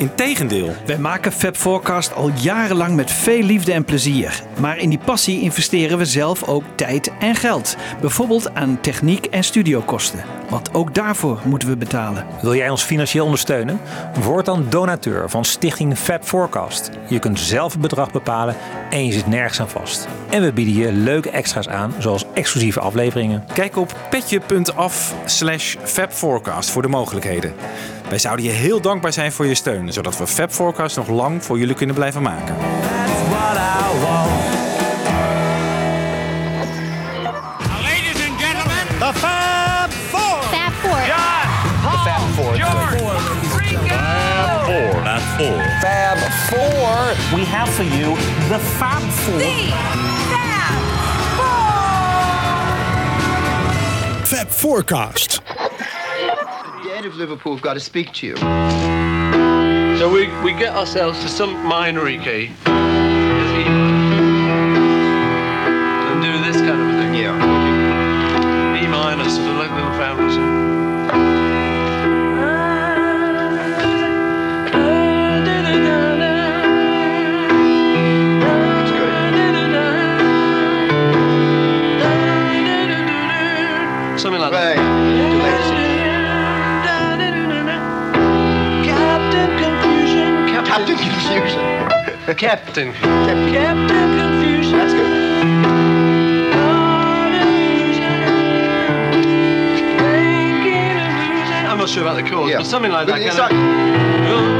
Integendeel. Wij maken Fab Forecast al jarenlang met veel liefde en plezier. Maar in die passie investeren we zelf ook tijd en geld. Bijvoorbeeld aan techniek en studiokosten. Want ook daarvoor moeten we betalen. Wil jij ons financieel ondersteunen? Word dan donateur van Stichting Fab Forecast. Je kunt zelf het bedrag bepalen en je zit nergens aan vast. En we bieden je leuke extra's aan, zoals exclusieve afleveringen. Kijk op petje.af slash fabforecast voor de mogelijkheden. Wij zouden je heel dankbaar zijn voor je steun, zodat we Fab Forecast nog lang voor jullie kunnen blijven maken. That's what I want. Ladies and gentlemen, The Fab Four. Fab Four. John, Paul, George, Rico. Fab Four. Fab Four. We have for you the Fab Four. Fab Forecast. Dead of Liverpool have got to speak to you. So we, we get ourselves to some minor key and do this kind of a thing. Yeah. E minor, sort of like little fountains. Confusion. Captain. Captain. Captain Confusion. That's good. I'm not sure about the chords, Yeah. but something like that. It's kind like- oh,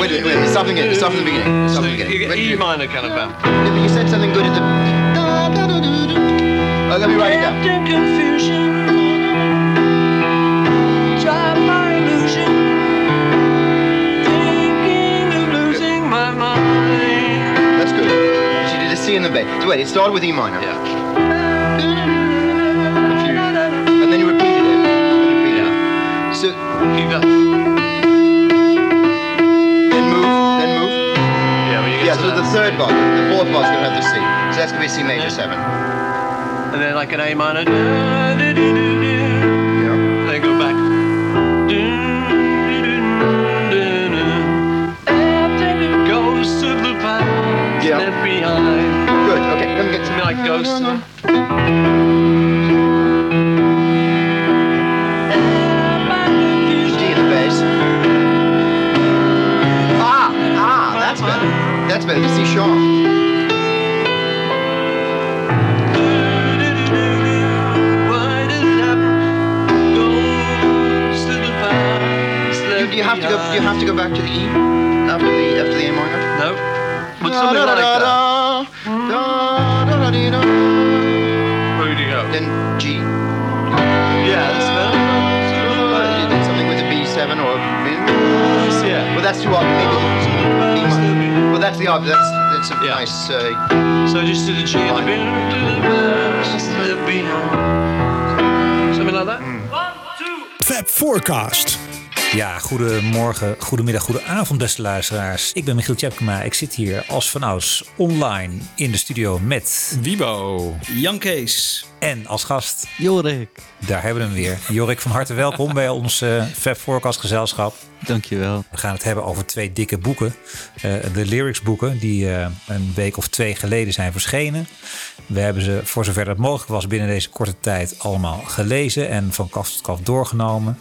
Wait, wait, wait. Stop again. Stop from the beginning. Stop So from the beginning. get Wait, E wait. minor kind of band. Yeah, but you said something good at the. Oh, let me write it down. Captain Confusion. That's good. She did a C in the bass. So wait, it started with E minor. Yeah. And then you repeated it. And repeated it. So that. then move, then move. Yeah, you get Yeah, so the third bar, the fourth bar's gonna have the C. So that's gonna be C major seven. And then like an A minor. Like ghosts. D in the bass. Ah, ah, that's better. That's better. The C sharp. Why did it happen? Ghosts of the past Do, you have to go? Do you have to go back to the E after the after the A minor? No. But something like that. That's B minor. Well, that's the up. That's that's a Yeah. nice. Uh, So just to the G and the B. to the. Something like that. Fab Forecast. Ja, goedemorgen, goedemiddag, goedenavond beste luisteraars. Ik ben Michiel Tjepkema. Ik zit hier als vanouds online in de studio met... Wibo. Jan Kees. En als gast, Jorik, daar hebben we hem weer. Jorik van harte welkom bij ons eh Fab Forecast gezelschap. dankjewel. We gaan het hebben over twee dikke boeken. Eh, de lyrics boeken die eh, een week of twee geleden zijn verschenen. We hebben ze voor zover dat mogelijk was binnen deze korte tijd allemaal gelezen en van kaf tot kaf doorgenomen.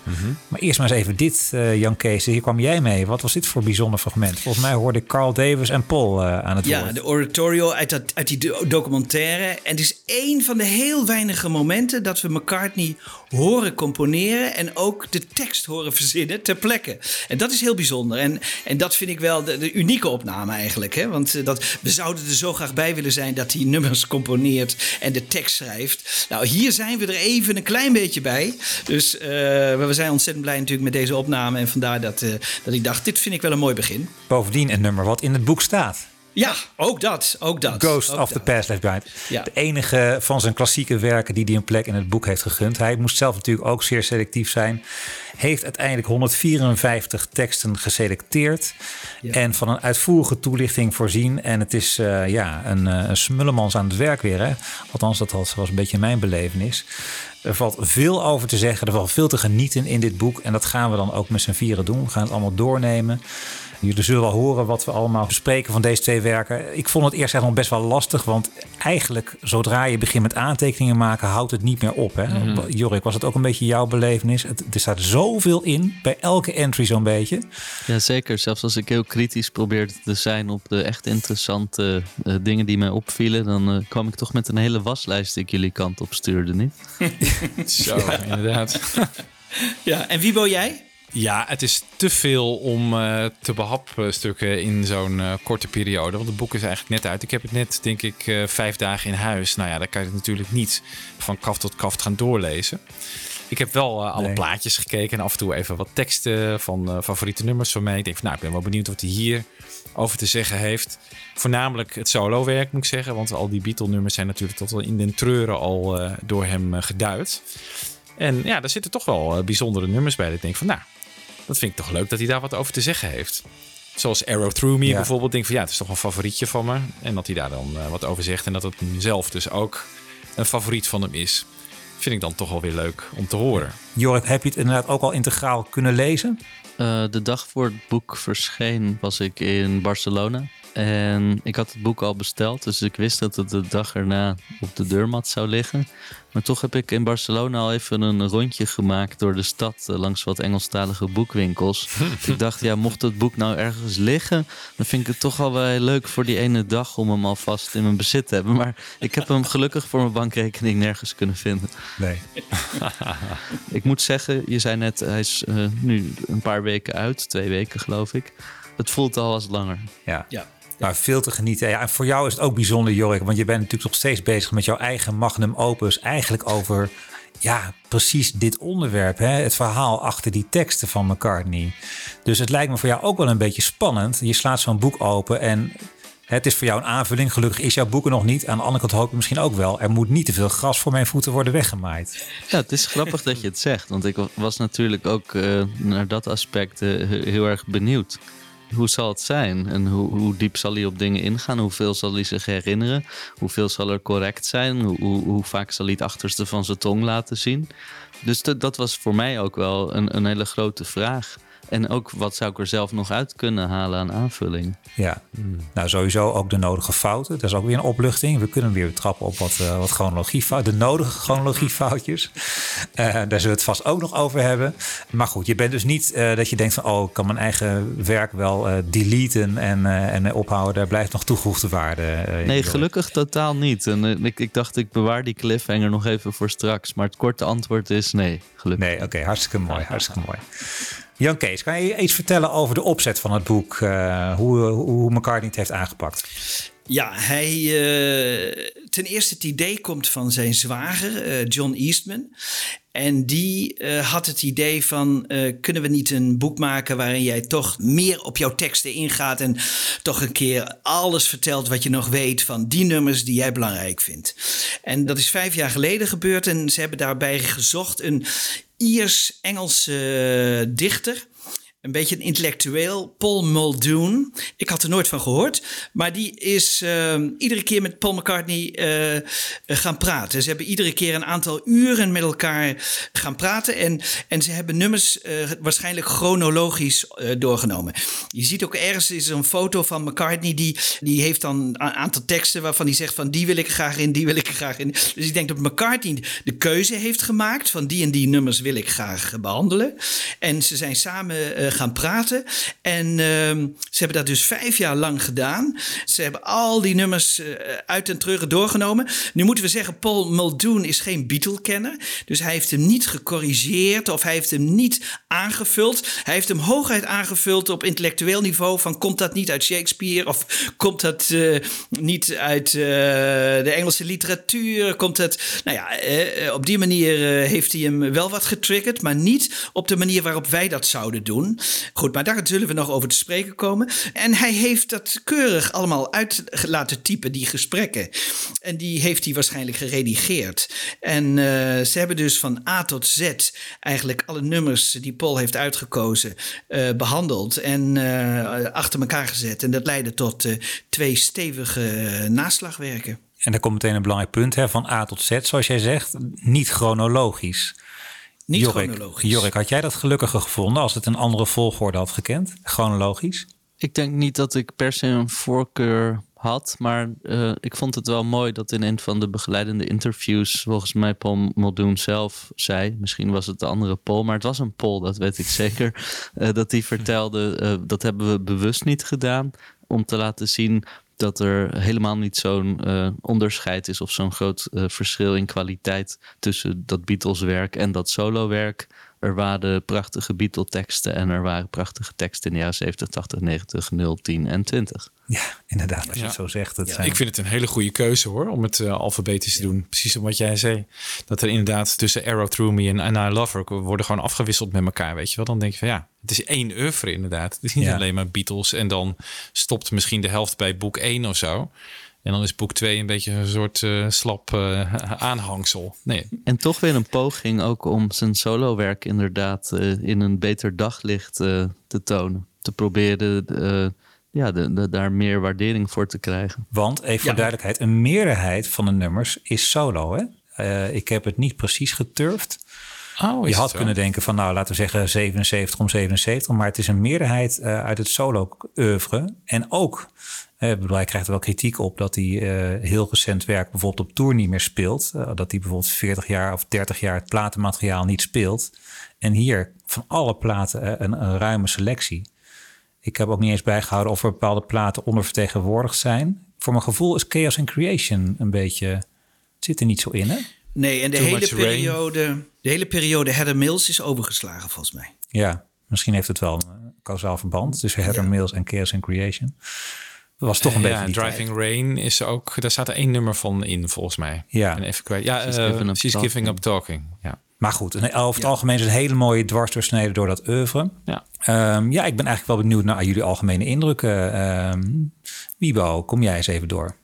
Maar eerst maar eens even dit, eh, Jan Kees. Hier kwam jij mee. Wat was dit voor bijzonder fragment? Volgens mij hoorde ik Carl Davis en Paul eh, aan het Ja, woord. de oratorio uit, dat, uit die do- documentaire. En het is één van de heel weinige momenten dat we McCartney horen componeren en ook de tekst horen verzinnen ter plekke. En dat is heel bijzonder. En, en dat vind ik wel de, unieke opname eigenlijk. Hè? Want eh, dat, we zouden er zo graag bij willen zijn dat hij nummers componeert en de tekst schrijft. Nou, hier zijn we er even een klein beetje bij. Dus eh, we zijn ontzettend blij natuurlijk met deze opname. En vandaar dat, eh, dat ik dacht, dit vind ik wel een mooi begin. Bovendien een nummer wat in het boek staat. Ja, ook dat. Ook dat. Ghost ook of the. Past Left Behind. Ja. De enige van zijn klassieke werken die hij een plek in het boek heeft gegund. Hij moest zelf natuurlijk ook zeer selectief zijn. Heeft uiteindelijk 154 teksten geselecteerd. En van een uitvoerige toelichting voorzien. En het is eh, ja, een, eh, een smullemans aan het werk weer. Hè? Althans, dat was was een beetje mijn belevenis. Er valt veel over te zeggen. Er valt veel te genieten in dit boek. En dat gaan we dan ook met z'n vieren doen. We gaan het allemaal doornemen. Jullie zullen wel horen wat we allemaal bespreken van deze twee werken. Ik vond het eerst echt nog best wel lastig. Want eigenlijk, zodra je begint met aantekeningen maken, houdt het niet meer op. Hè? Jorik, was het ook een beetje jouw belevenis? Het, er staat zoveel in, bij elke entry zo'n beetje. Ja, zeker. Zelfs als ik heel kritisch probeerde te zijn op de echt interessante eh, dingen die mij opvielen, dan eh, kwam ik toch met een hele waslijst die ik jullie kant op stuurde, niet? Zo, inderdaad. Ja, en Wiebo, jij? Ja, het is te veel om eh, te behapstukken in zo'n eh, korte periode. Want het boek is eigenlijk net uit. Ik heb het net, denk ik, eh, vijf dagen in huis. Nou ja, daar kan je het natuurlijk niet van kaf tot kaf gaan doorlezen. Ik heb wel alle Nee. plaatjes gekeken en af en toe even wat teksten van favoriete nummers van mij. Ik denk van, nou, ik ben wel benieuwd wat hij hier over te zeggen heeft. Voornamelijk het solowerk, moet ik zeggen. Want al die Beatle-nummers zijn natuurlijk tot wel in den treuren al door hem geduid. En ja, daar zitten toch wel bijzondere nummers bij. Dat ik denk van, nou, dat vind ik toch leuk dat hij daar wat over te zeggen heeft. Zoals Arrow Through Me Ja. bijvoorbeeld. Denk van ja, het is toch een favorietje van me. En dat hij daar dan eh, wat over zegt. En dat het zelf dus ook een favoriet van hem is. Vind ik dan toch wel weer leuk om te horen. Jorik, heb je het inderdaad ook al integraal kunnen lezen? Eh, de dag voor het boek verscheen was ik in Barcelona. En ik had het boek al besteld, dus ik wist dat het de dag erna op de deurmat zou liggen. Maar toch heb ik in Barcelona al even een rondje gemaakt door de stad eh, langs wat Engelstalige boekwinkels. ik dacht, ja, mocht het boek nou ergens liggen, dan vind ik het toch al wel heel leuk voor die ene dag om hem alvast in mijn bezit te hebben. Maar ik heb hem gelukkig voor mijn bankrekening nergens kunnen vinden. Nee. Ik moet zeggen, je zei net, hij is eh, nu een paar weken uit, twee weken geloof ik. Het voelt al als langer. Ja. Ja. Maar veel te genieten. Ja, en voor jou is het ook bijzonder, Jorik. Want je bent natuurlijk nog steeds bezig met jouw eigen magnum opus. Eigenlijk over ja, precies dit onderwerp. Hè? Het verhaal achter die teksten van McCartney. Dus het lijkt me voor jou ook wel een beetje spannend. Je slaat zo'n boek open en het is voor jou een aanvulling. Gelukkig is jouw boek er nog niet. Aan de andere kant hoop ik misschien ook wel. Er moet niet te veel gras voor mijn voeten worden weggemaaid. Ja, het is grappig dat je het zegt. Want ik wa- was natuurlijk ook eh, naar dat aspect eh, he- heel erg benieuwd. Hoe zal het zijn? En hoe, hoe diep zal hij op dingen ingaan? Hoeveel zal hij zich herinneren? Hoeveel zal er correct zijn? Hoe, hoe, vaak zal hij het achterste van zijn tong laten zien? Dus dat- dat was voor mij ook wel een, een hele grote vraag. En ook wat zou ik er zelf nog uit kunnen halen aan aanvulling? Ja, nou sowieso ook de nodige fouten. Dat is ook weer een opluchting. We kunnen weer trappen op wat, eh, wat chronologiefouten. De nodige chronologiefoutjes. Eh, daar zullen we het vast ook nog over hebben. Maar goed, je bent dus niet eh, dat je denkt van... oh, ik kan mijn eigen werk wel deleten en, en ophouden. Daar blijft nog toegevoegde waarde. Nee, gelukkig totaal niet. En ik, ik dacht, ik bewaar die cliffhanger nog even voor straks. Maar het korte antwoord is nee, gelukkig. Nee, oké, hartstikke mooi, hartstikke mooi. Jan Kees, kan je iets vertellen over de opzet van het boek? eh, hoe, hoe McCartney het heeft aangepakt? Ja, hij, eh, ten eerste het idee komt van zijn zwager, eh, John Eastman. En die had het idee van, kunnen we niet een boek maken waarin jij toch meer op jouw teksten ingaat en toch een keer alles vertelt wat je nog weet van die nummers die jij belangrijk vindt. En dat is vijf jaar geleden gebeurd en ze hebben daarbij gezocht een Iers-Engelse dichter. Een beetje een intellectueel, Paul Muldoon. Ik had er nooit van gehoord. Maar die is eh, iedere keer met Paul McCartney eh, gaan praten. Ze hebben iedere keer een aantal uren met elkaar gaan praten. En, en ze hebben nummers eh, waarschijnlijk chronologisch eh, doorgenomen. Je ziet ook ergens is er een foto van McCartney. Die, die heeft dan een aantal teksten waarvan hij zegt van die wil ik graag in, die wil ik graag in. Dus ik denk dat McCartney de keuze heeft gemaakt van die en die nummers wil ik graag behandelen. En ze zijn samen gaan praten. En ehm, ze hebben dat dus vijf jaar lang gedaan. Ze hebben al die nummers eh, uit en terug doorgenomen. Nu moeten we zeggen, Paul Muldoon is geen Beatle-kenner. Dus hij heeft hem niet gecorrigeerd of hij heeft hem niet aangevuld. Hij heeft hem hooguit aangevuld op intellectueel niveau. Van komt dat niet uit Shakespeare of komt dat eh, niet uit eh, de Engelse literatuur? Komt het, nou ja, eh, op die manier eh, heeft hij hem wel wat getriggerd, maar niet op de manier waarop wij dat zouden doen. Goed, maar daar zullen we nog over te spreken komen. En hij heeft dat keurig allemaal uit laten typen, die gesprekken. En die heeft hij waarschijnlijk geredigeerd. En uh, ze hebben dus van A tot Z eigenlijk alle nummers die Paul heeft uitgekozen uh, behandeld en uh, achter elkaar gezet. En dat leidde tot twee stevige naslagwerken. En daar komt meteen een belangrijk punt hè, van A tot Z, zoals jij zegt, niet chronologisch. Niet Jorik, chronologisch. Jorik, had jij dat gelukkiger gevonden als het een andere volgorde had gekend? Chronologisch? Ik denk niet dat ik per se een voorkeur had, maar uh, ik vond het wel mooi dat in een van de begeleidende interviews, volgens mij Paul Muldoon zelf zei, misschien was het de andere Paul, maar het was een Paul, dat weet ik zeker, uh, dat hij vertelde, uh, dat hebben we bewust niet gedaan om te laten zien dat er helemaal niet zo'n uh, onderscheid is of zo'n groot uh, verschil in kwaliteit tussen dat Beatles-werk en dat solo-werk. Er waren prachtige Beatle-teksten en er waren prachtige teksten in de jaren 70, 80, 90, 0, 10 en 20. Ja, inderdaad, als je het zo zegt. Het Ja, zijn... Ik vind het een hele goede keuze hoor, om het uh, alfabetisch te doen. Precies wat jij zei. Dat er inderdaad tussen Arrow Through Me en, en I Love Her worden gewoon afgewisseld met elkaar, weet je wel. Dan denk je van ja, het is één oeuvre inderdaad. Het is niet Ja. alleen maar Beatles en dan stopt misschien de helft bij boek 1 of zo. En dan is boek 2 een beetje een soort eh, slap eh, aanhangsel. Nee, En toch weer een poging ook om zijn solowerk inderdaad eh, in een beter daglicht eh, te tonen. Te proberen eh, ja, de, de- daar meer waardering voor te krijgen. Want, even voor Ja. duidelijkheid, een meerderheid van de nummers is solo. Hè? Eh, ik heb het niet precies geturfd. Oh, je had kunnen denken van, nou, laten we zeggen 77 om 77. Maar het is een meerderheid eh, uit het solo-oeuvre. En ook, eh, bedoel, hij krijgt er wel kritiek op dat hij eh, heel recent werk bijvoorbeeld op tour niet meer speelt. Eh, dat hij bijvoorbeeld 40 jaar of 30 jaar het platenmateriaal niet speelt. En hier van alle platen eh, een, een ruime selectie. Ik heb ook niet eens bijgehouden of er bepaalde platen ondervertegenwoordigd zijn. Voor mijn gevoel is Chaos and Creation een beetje... Zit er niet zo in, hè? Nee, en de Too hele, Rain. periode, de hele periode Heather Mills is overgeslagen volgens mij. Ja, misschien heeft het wel een kausaal verband tussen Heather Mills en Chaos and Creation. Dat was toch een ja, beetje die Driving tijd. Rain is ook, daar staat er één nummer van in volgens mij. Ja. Ben even kwijt. Ja, She's eh, Giving Up She's Talking. Giving Up Talking. Ja. Maar goed, en over het algemeen is het een hele mooie dwarsdoorsnede door dat oeuvre. Ja. Ehm, ja, ik ben eigenlijk wel benieuwd naar jullie algemene indrukken. Ehm Wiebo, kom jij eens even door.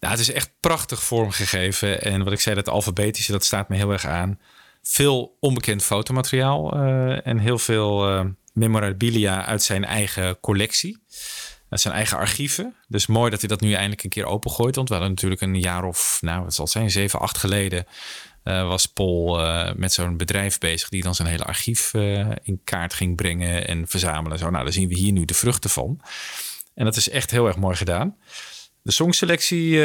Nou, het is echt prachtig vormgegeven. En wat ik zei, dat alfabetische, dat staat me heel erg aan. Veel onbekend fotomateriaal eh, en heel veel eh, memorabilia uit zijn eigen collectie. Uit zijn eigen archieven. Dus mooi dat hij dat nu eindelijk een keer opengooit. Want we hadden natuurlijk een jaar of, nou, wat zal zijn, zeven, acht geleden... eh, was Paul eh, met zo'n bedrijf bezig... die dan zijn hele archief eh, in kaart ging brengen en verzamelen. Zo, nou, daar zien we hier nu de vruchten van. En dat is echt heel erg mooi gedaan. De songselectie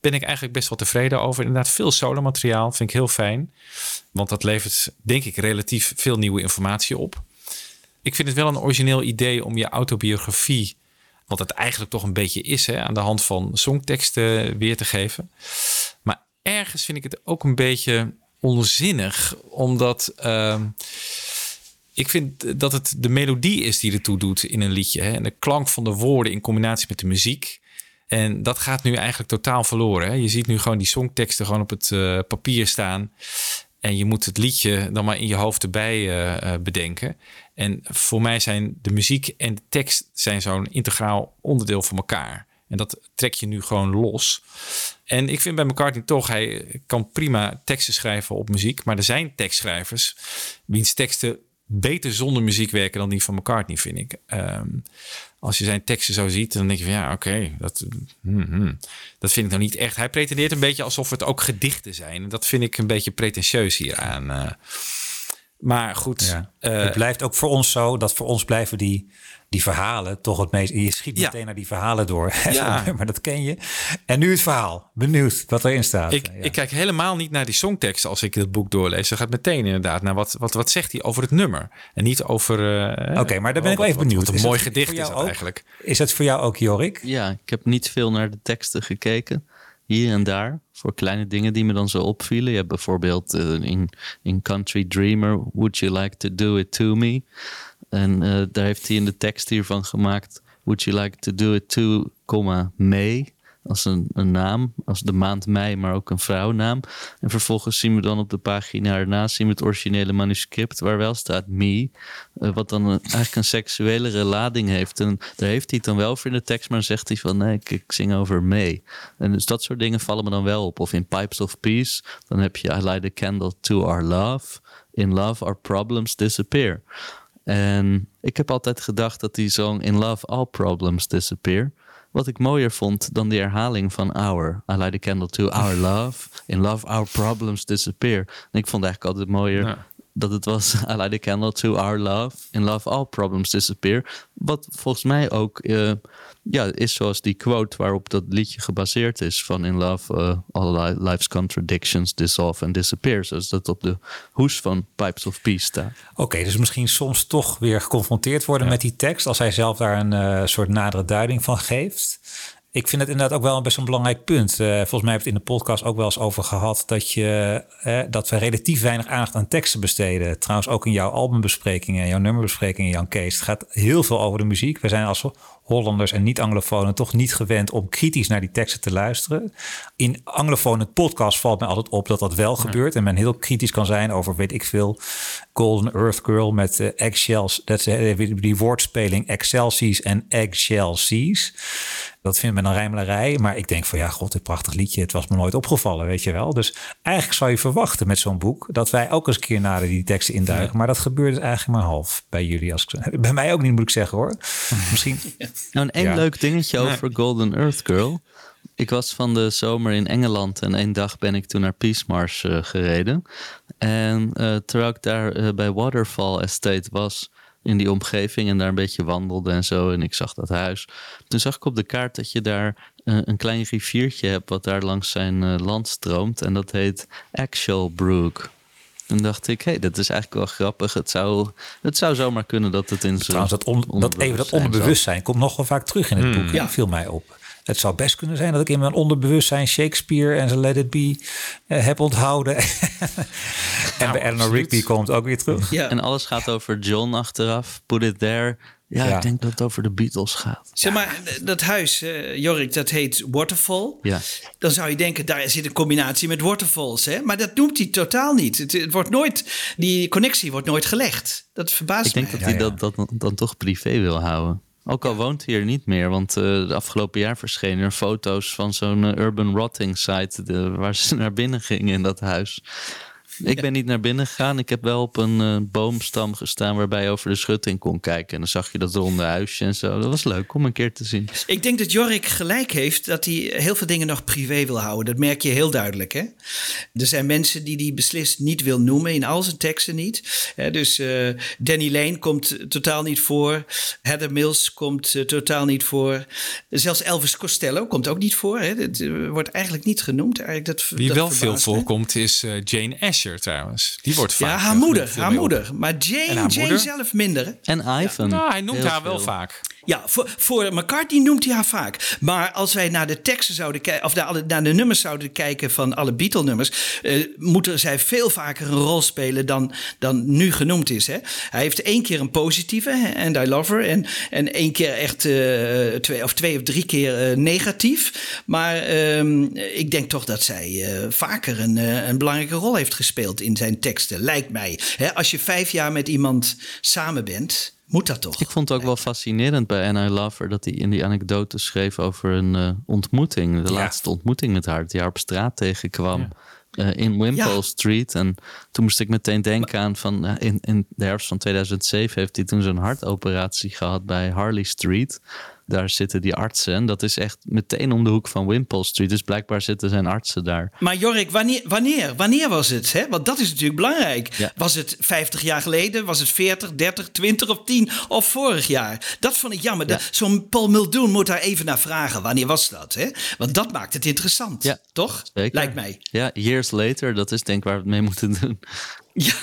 ben ik eigenlijk best wel tevreden over. Inderdaad, veel solomateriaal vind ik heel fijn. Want dat levert, denk ik, relatief veel nieuwe informatie op. Ik vind het wel een origineel idee om je autobiografie, wat het eigenlijk toch een beetje is, hè, aan de hand van songteksten weer te geven. Maar ergens vind ik het ook een beetje onzinnig, omdat. ehm, ik vind dat het de melodie is die ertoe doet in een liedje. Hè? En de klank van de woorden in combinatie met de muziek. En dat gaat nu eigenlijk totaal verloren. Hè? Je ziet nu gewoon die songteksten gewoon op het eh, papier staan. En je moet het liedje dan maar in je hoofd erbij eh, eh, bedenken. En voor mij zijn de muziek en de tekst zijn zo'n integraal onderdeel van elkaar. En dat trek je nu gewoon los. En ik vind bij McCartney toch, hij kan prima teksten schrijven op muziek. Maar er zijn tekstschrijvers wiens teksten beter zonder muziek werken dan die van McCartney, vind ik. Ehm, als je zijn teksten zo ziet, dan denk je van ja, oké, dat, hmm, hmm. dat vind ik nou niet echt. Hij pretendeert een beetje alsof het ook gedichten zijn. En dat vind ik een beetje pretentieus hieraan. eh. Maar goed, Ja. eh, het blijft ook voor ons zo dat voor ons blijven die, die verhalen toch het meest. Je schiet Ja. meteen naar die verhalen door. Ja. maar dat ken je. En nu het verhaal. Benieuwd wat erin staat. Ik, Ja. ik kijk helemaal niet naar die songtekst als ik het boek doorlees. Dan gaat meteen inderdaad naar wat, wat, wat zegt hij over het nummer. En niet over... eh, Oké, maar daar ben ik wel wat- even benieuwd. Wat Is een mooi gedicht is dat ook? eigenlijk. Is dat voor jou ook, Jorik? Ja, ik heb niet veel naar de teksten gekeken. Hier en daar. Voor kleine dingen die me dan zo opvielen. Je hebt bijvoorbeeld eh, in, in Country Dreamer... Would you like to do it to me? En eh, daar heeft hij in de tekst hiervan gemaakt... Would you like to do it to, comma, May? Als een, een naam, als de maand mei, maar ook een vrouwnaam. En vervolgens zien we dan op de pagina ernaast zien we het originele manuscript waar wel staat me, eh, wat dan een, eigenlijk een seksuelere lading heeft. En daar heeft hij het dan wel voor in de tekst, maar dan zegt hij van nee, ik, zing over me. En dus dat soort dingen vallen me dan wel op. Of in Pipes of Peace, dan heb je I light a candle to our love. In love our problems disappear. En ik heb altijd gedacht dat die song In Love All Problems Disappear. Wat ik mooier vond dan die herhaling van Our. I light a candle to our love. In love our problems disappear. En ik vond eigenlijk altijd mooier. Dat het was I light a candle to our love. In love all problems disappear. Wat volgens mij ook eh, ja, is zoals die quote waarop dat liedje gebaseerd is. Van in love eh, all li- life's contradictions dissolve and disappear. Zoals dat op de hoes van Pipes of Peace staat. Oké, dus misschien soms toch weer geconfronteerd worden met die tekst als hij zelf daar een eh, soort nadere duiding van geeft. Ik vind het inderdaad ook wel een best een belangrijk punt. Eh, volgens mij heb ik het in de podcast ook wel eens over gehad dat, je, eh, dat we relatief weinig aandacht aan teksten besteden. Trouwens, ook in jouw albumbesprekingen, jouw nummerbesprekingen, Jan Kees. Het gaat heel veel over de muziek. We zijn als Hollanders en niet-Anglofonen toch niet gewend om kritisch naar die teksten te luisteren. In Anglofonen podcast valt mij altijd op dat dat wel gebeurt. En men heel kritisch kan zijn over, weet ik veel, Golden Earth Girl met eh, eggshells. Dat is die woordspeling Excelsies en Eggshelsies. Dat vindt men een rijmelarij. Maar ik denk van ja, god, dit prachtig liedje. Het was me nooit opgevallen, weet je wel. Dus eigenlijk zou je verwachten met zo'n boek... dat wij ook eens een keer nader die teksten induiken. Maar dat gebeurt dus eigenlijk maar half bij jullie. Als ik, bij mij ook niet, moet ik zeggen hoor. Misschien... Nou, en één Ja. leuk dingetje over Golden Earth Girl. Ik was van de zomer in Engeland en één dag ben ik toen naar Peace Marsh eh, gereden. En eh, terwijl ik daar eh, bij Waterfall Estate was, in die omgeving en daar een beetje wandelde en zo, en ik zag dat huis. Toen zag ik op de kaart dat je daar eh, een klein riviertje hebt wat daar langs zijn eh, land stroomt. En dat heet Actual Brook. Toen dacht ik, hé, hey, dat is eigenlijk wel grappig. Het zou, het zou zomaar kunnen dat het in zijn Trouwens, dat, on- dat even dat onderbewustzijn komt nog wel vaak terug in het boek. Ja. viel mij op. Het zou best kunnen zijn dat ik in mijn onderbewustzijn Shakespeare en zijn Let It Be eh, heb onthouden. en bij Eleanor. Rigby komt ook weer terug. Ja. En alles gaat over John achteraf. Put it there. Ja, Ja. ik denk dat het over de Beatles gaat. Zeg maar, dat huis, eh, Jorik, dat heet Waterfall. Ja. Dan zou je denken, daar zit een combinatie met waterfalls. Hè? Maar dat noemt hij totaal niet. Het, het wordt nooit, die connectie wordt nooit gelegd. Dat verbaast Ik denk mij. dat hij dat, dat dan toch privé wil houden. Ook al woont hij er niet meer, want eh de afgelopen jaar verschenen er foto's van zo'n eh, urban rotting site de- waar ze naar binnen gingen in dat huis. Ik ben niet naar binnen gegaan. Ik heb wel op een eh, boomstam gestaan waarbij je over de schutting kon kijken. En dan zag je dat ronde huisje en zo. Dat was leuk om een keer te zien. Ik denk dat Jorik gelijk heeft dat hij heel veel dingen nog privé wil houden. Dat merk je heel duidelijk. Hè? Er zijn mensen die hij beslist niet wil noemen, in al zijn teksten niet. Hè, dus eh, Danny Lane komt totaal niet voor. Heather Mills komt eh, totaal niet voor. Zelfs Elvis Costello komt ook niet voor. Hè? Dat wordt eigenlijk niet genoemd. Eigenlijk dat, Wie dat wel veel verbaast voorkomt is Jane Asher trouwens. Die wordt vaak... Ja, eh, haar genoemd, moeder. Haar moeder. Maar Jane, Jane moeder? zelf minder. hè? En Ivan. Nou, hij noemt Heel haar wel veel. vaak. Ja, voor, voor McCartney noemt hij haar vaak. Maar als wij naar de teksten zouden kijken, of naar, naar de nummers zouden kijken van alle Beatle-nummers, eh, moeten zij veel vaker een rol spelen dan, dan nu genoemd is. Hè? Hij heeft één keer een positieve, And I Love Her, en, en één keer echt eh, twee, of twee of drie keer eh, negatief. Maar ehm, ik denk toch dat zij vaker een, een belangrijke rol heeft gespeeld in zijn teksten, lijkt mij. Hè, als je vijf jaar met iemand samen bent. Moet dat toch? Ik vond het ook wel fascinerend bij Anna Lover dat hij in die anekdote schreef over een eh, ontmoeting. De Ja. laatste ontmoeting met haar, die haar op straat tegenkwam. eh, in Wimpole Ja. Street. En toen moest ik meteen denken aan van eh, in, in de herfst van 2007 heeft hij toen zo'n hartoperatie gehad bij Harley Street. Daar zitten die artsen. En dat is echt meteen om de hoek van Wimpole Street. Dus blijkbaar zitten zijn artsen daar. Maar Jorik, wanneer, wanneer, wanneer was het? Hè? Want dat is natuurlijk belangrijk. Ja. Was het 50 jaar geleden? Was het 40, 30, 20 of 10 of vorig jaar? Dat vond ik jammer. Ja. Zo'n Paul Muldoon moet daar even naar vragen. Wanneer was dat? Hè? Want dat maakt het interessant. Ja. Toch? Zeker. Lijkt mij. Ja, years later, dat is denk ik waar we het mee moeten doen.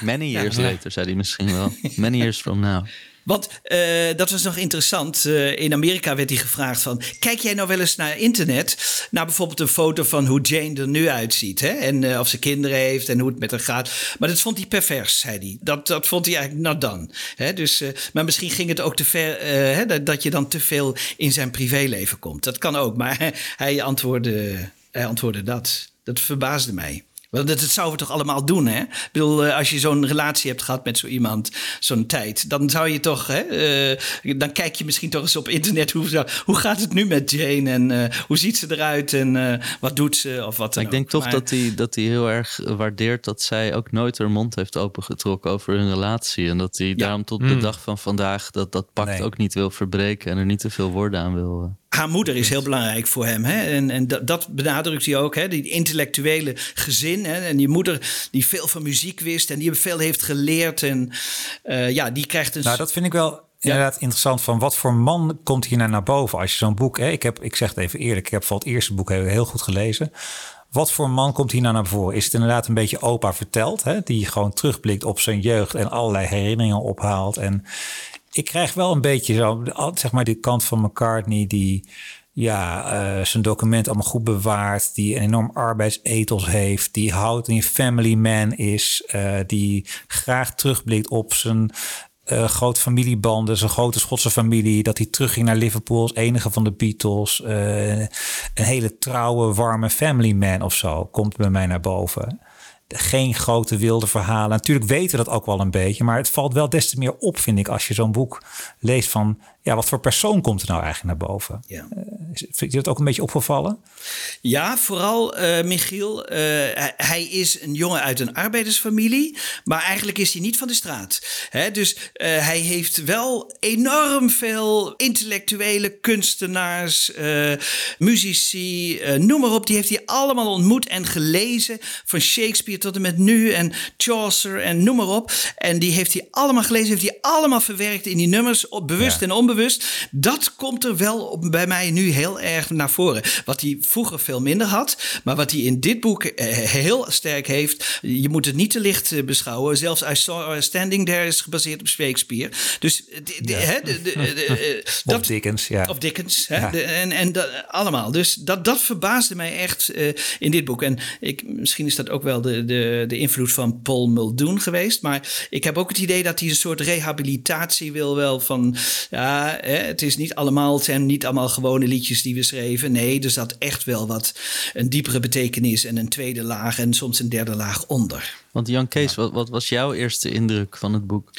Many years later, zei hij misschien wel. Many years from now. Want eh, dat was nog interessant. Eh, in Amerika werd hij gevraagd van... kijk jij nou wel eens naar internet... naar bijvoorbeeld een foto van hoe Jane er nu uitziet. Hè? En eh, of ze kinderen heeft en hoe het met haar gaat. Maar dat vond hij pervers, zei hij. Dat, dat vond hij eigenlijk not. Hè? Dus, maar misschien ging het ook te ver... hè, dat, dat je dan te veel in zijn privéleven komt. Dat kan ook. Maar hij antwoordde, hij antwoordde dat. Dat verbaasde mij. Want dat, dat zouden we toch allemaal doen, hè? Ik bedoel, eh, als je zo'n relatie hebt gehad met zo iemand, zo'n tijd, dan zou je toch, hè? eh, dan kijk je misschien toch eens op internet hoe, zo- hoe gaat het nu met Jane en eh, hoe ziet ze eruit en eh, wat doet ze of wat dan ik denk toch Maar- dat hij dat hij heel erg waardeert dat zij ook nooit haar mond heeft opengetrokken over hun relatie. En dat hij daarom tot de Hmm. dag van vandaag dat, dat pact Nee. ook niet wil verbreken en er niet te veel woorden aan wil. Haar moeder is heel belangrijk voor hem. Hè? En, en dat, dat benadrukt hij ook. Hè? Die intellectuele gezin. Hè? En die moeder die veel van muziek wist. En die veel heeft geleerd. En eh, ja, die krijgt een... Nou, dat vind ik wel inderdaad interessant. Van wat voor man komt hier nou naar boven? Als je zo'n boek... Hè, ik, heb, ik zeg het even eerlijk. Ik heb voor het eerste boek heel, heel goed gelezen. Wat voor man komt hier nou naar voren? Is het inderdaad een beetje opa verteld? Hè? Die gewoon terugblikt op zijn jeugd en allerlei herinneringen ophaalt. En ik krijg wel een beetje zo, zeg maar, die kant van McCartney die ja, eh, zijn document allemaal goed bewaart, die een enorm arbeidsethos heeft, die houdt een family man is, eh, die graag terugblikt op zijn eh grote familiebanden, zijn grote Schotse familie, dat hij terugging naar Liverpool als enige van de Beatles, een hele trouwe, warme family man of zo, komt bij mij naar boven geen grote wilde verhalen. Natuurlijk weten we dat ook wel een beetje, maar het valt wel des te meer op, vind ik, als je zo'n boek leest van, ja, wat voor persoon komt er nou eigenlijk naar boven? Ja. Is- Vind je dat ook een beetje opgevallen? Ja, vooral eh, Michiel. eh, hij, is een jongen uit een arbeidersfamilie, maar eigenlijk is hij niet van de straat. Hè? Dus eh, hij heeft wel enorm veel intellectuele kunstenaars, eh, muzici, eh, noem maar op. Die heeft hij allemaal ontmoet en gelezen. Van Shakespeare tot en met nu en Chaucer en noem maar op. En die heeft hij allemaal gelezen, heeft hij allemaal verwerkt in die nummers, op, bewust Ja. en onbewust. Dat komt er wel op, bij mij nu heel erg naar voren. Wat hij vroeger veel minder had, maar wat hij in dit boek eh, heel sterk heeft. Je moet het niet te licht eh, beschouwen. Zelfs I Saw Her Standing There is gebaseerd op Shakespeare. Dus dat, Dickens, ja. of Dickens. Hè? Ja. De- en en dat, allemaal. Dus dat, dat verbaasde mij echt eh, in dit boek. En ik, misschien is dat ook wel de, de, de invloed van Paul Muldoon geweest. Maar ik heb ook het idee dat hij een soort rehabilitatie wil wel van... Ja, het is niet allemaal, het zijn niet allemaal gewone liedjes die we schreven. Nee, er zat echt wel wat een diepere betekenis en een tweede laag en soms een derde laag onder. Want Jan Kees, wat, wat was jouw eerste indruk van het boek?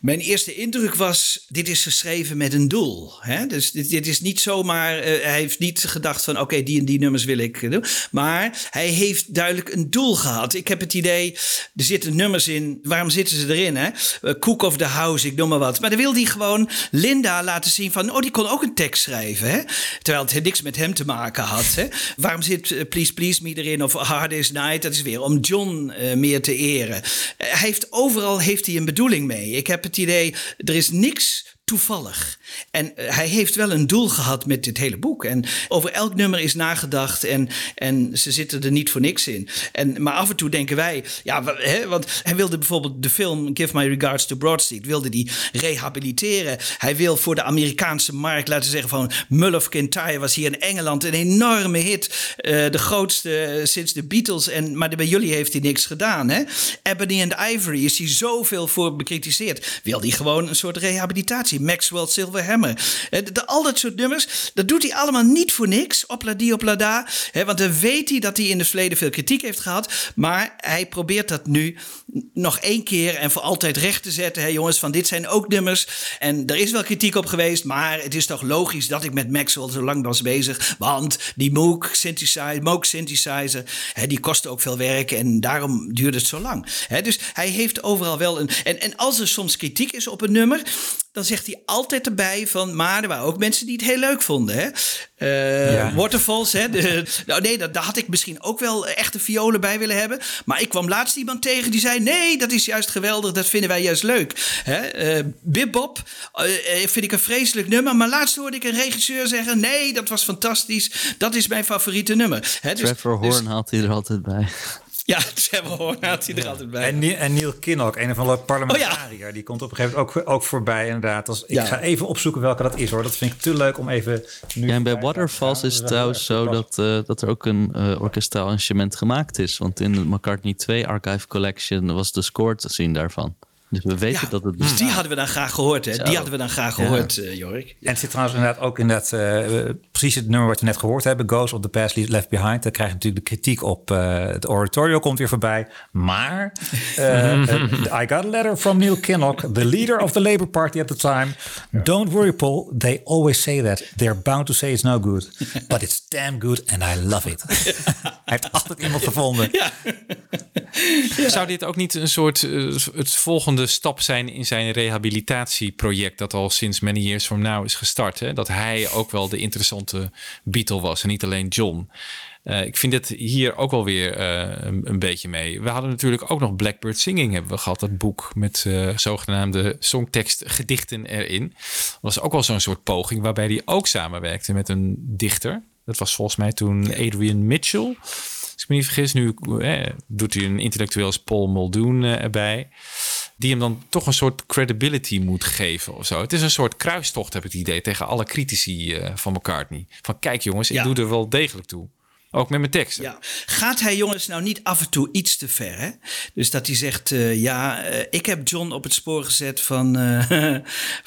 Mijn eerste indruk was, dit is geschreven met een doel. Hè? Dus dit, dit is niet zomaar, eh, hij heeft niet gedacht van oké, die en die nummers wil ik eh, doen. Maar hij heeft duidelijk een doel gehad. Ik heb het idee, er zitten nummers in, waarom zitten ze erin? Hè? Eh, Cook of the House, ik noem maar wat. Maar dan wil hij gewoon Linda laten zien van, oh die kon ook een tekst schrijven. Hè? Terwijl het niks met hem te maken had. Hè? Waarom zit Please Please Me erin of Hard Day's Night? Dat is weer om John eh, te eren. Eh, hij heeft, overal heeft hij een bedoeling mee. Ik heb het idee, er is niks toevallig. En eh, hij heeft wel een doel gehad met dit hele boek. En over elk nummer is nagedacht en, en ze zitten er niet voor niks in. En, maar af en toe denken wij, ja, hè, want hij wilde bijvoorbeeld de film Give My Regards to Broad Street, wilde die rehabiliteren. Hij wil voor de Amerikaanse markt laten zeggen van Mull of was hier in Engeland een enorme hit. eh, de grootste eh, sinds de Beatles. En, maar bij jullie heeft hij niks gedaan. Hè? Ebony and Ivory is hij zoveel voor bekritiseerd. Wil hij gewoon een soort rehabilitatie. Maxwell Silver Hammer. Eh, de- al dat soort nummers, dat doet hij allemaal niet voor niks. Opla da. Hè, want dan weet hij dat hij in het verleden veel kritiek heeft gehad. Maar hij probeert dat nu nog één keer en voor altijd recht te zetten. Hè, jongens, van dit zijn ook nummers. En er is wel kritiek op geweest. Maar het is toch logisch dat ik met Maxwell zo lang was bezig. Want die Moog synthesizer, synthesizer, die kostte ook veel werk. En daarom duurde het zo lang. Dus hij heeft overal wel een... En, en als er soms kritiek is op een nummer dan zegt hij altijd erbij van... maar er waren ook mensen die het heel leuk vonden. Hè? Eh, Ja. Waterfalls, hè? De, nou nee, dat, daar had ik misschien ook wel echte violen bij willen hebben. Maar ik kwam laatst iemand tegen die zei... nee, dat is juist geweldig, dat vinden wij juist leuk. Hè? Bebop eh, eh, vind ik een vreselijk nummer. Maar laatst hoorde ik een regisseur zeggen... nee, dat was fantastisch, dat is mijn favoriete nummer. Hè? Dus- Trevor dus- Horn haalt hij er altijd bij. Ja, Trevor Horn had hij er altijd bij. En, en Neil Kinnock, een van de parlementariër, die komt op een gegeven moment ook, ook voorbij inderdaad. Als, ik Ja. ga even opzoeken welke dat is hoor. Dat vind ik te leuk om even nu Ja, en bij Waterfalls is het trouwens zo dat, eh, dat er ook een eh orkestraal instrument gemaakt is. Want in de McCartney 2 Archive Collection was de score te zien daarvan. Dus we weten Ja, dat het dus die hadden we dan graag gehoord, hè? Zo. Die hadden we dan graag Ja. gehoord, eh, Jorik. En het zit trouwens inderdaad ook in dat, eh, eh, precies het nummer wat we net gehoord hebben, Ghost of the Past Left Behind. Daar krijg je natuurlijk de kritiek op. eh, het oratorio komt weer voorbij. Maar I got a letter from Neil Kinnock, the leader of the Labour Party at the time. Don't worry, Paul. They always say that. They're bound to say it's no good. But it's damn good and I love it. Hij heeft altijd iemand gevonden. Zou dit ook niet een soort het volgende stap zijn in zijn rehabilitatieproject dat al sinds many years from now is gestart? Hè? Dat hij ook wel de interessante Beatle was en niet alleen John. Eh, ik vind het hier ook wel weer eh, een, een beetje mee. We hadden natuurlijk ook nog Blackbird Singing hebben we gehad. Dat boek met eh, zogenaamde songtekstgedichten erin. Dat was ook wel zo'n soort poging waarbij hij ook samenwerkte met een dichter. Dat was volgens mij toen Adrian Mitchell. Als ik me niet vergis, nu eh, doet hij een intellectueel als Paul Muldoon erbij. Die hem dan toch een soort credibility moet geven of zo. Het is een soort kruistocht, heb ik het idee, tegen alle critici eh, van McCartney. Van kijk jongens, ik Ja. doe er wel degelijk toe. Ook met mijn teksten. Ja. Gaat hij jongens nou niet af en toe iets te ver? Hè? Dus dat hij zegt, eh, ja, eh, ik heb John op het spoor gezet van, eh,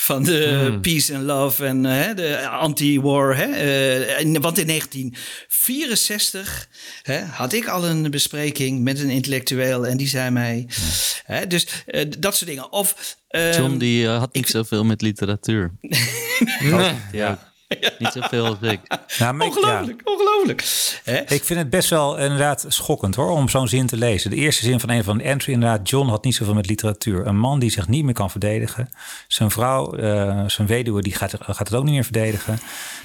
van de Hmm. peace and love en de anti-war. Eh, want in 1964 hè, had ik al een bespreking met een intellectueel en die zei mij, hè, dus eh, dat soort dingen. Of, ehm, John die had niet zoveel met literatuur. ja. Niet zoveel als ik. Nou, maar ik- ja. ongelooflijk, ongelooflijk. Hè? Ik vind het best wel inderdaad schokkend hoor, om zo'n zin te lezen. De eerste zin van een van de entry inderdaad, John had niet zoveel met literatuur. Een man die zich niet meer kan verdedigen. Zijn vrouw, eh, zijn weduwe, die gaat, gaat het ook niet meer verdedigen.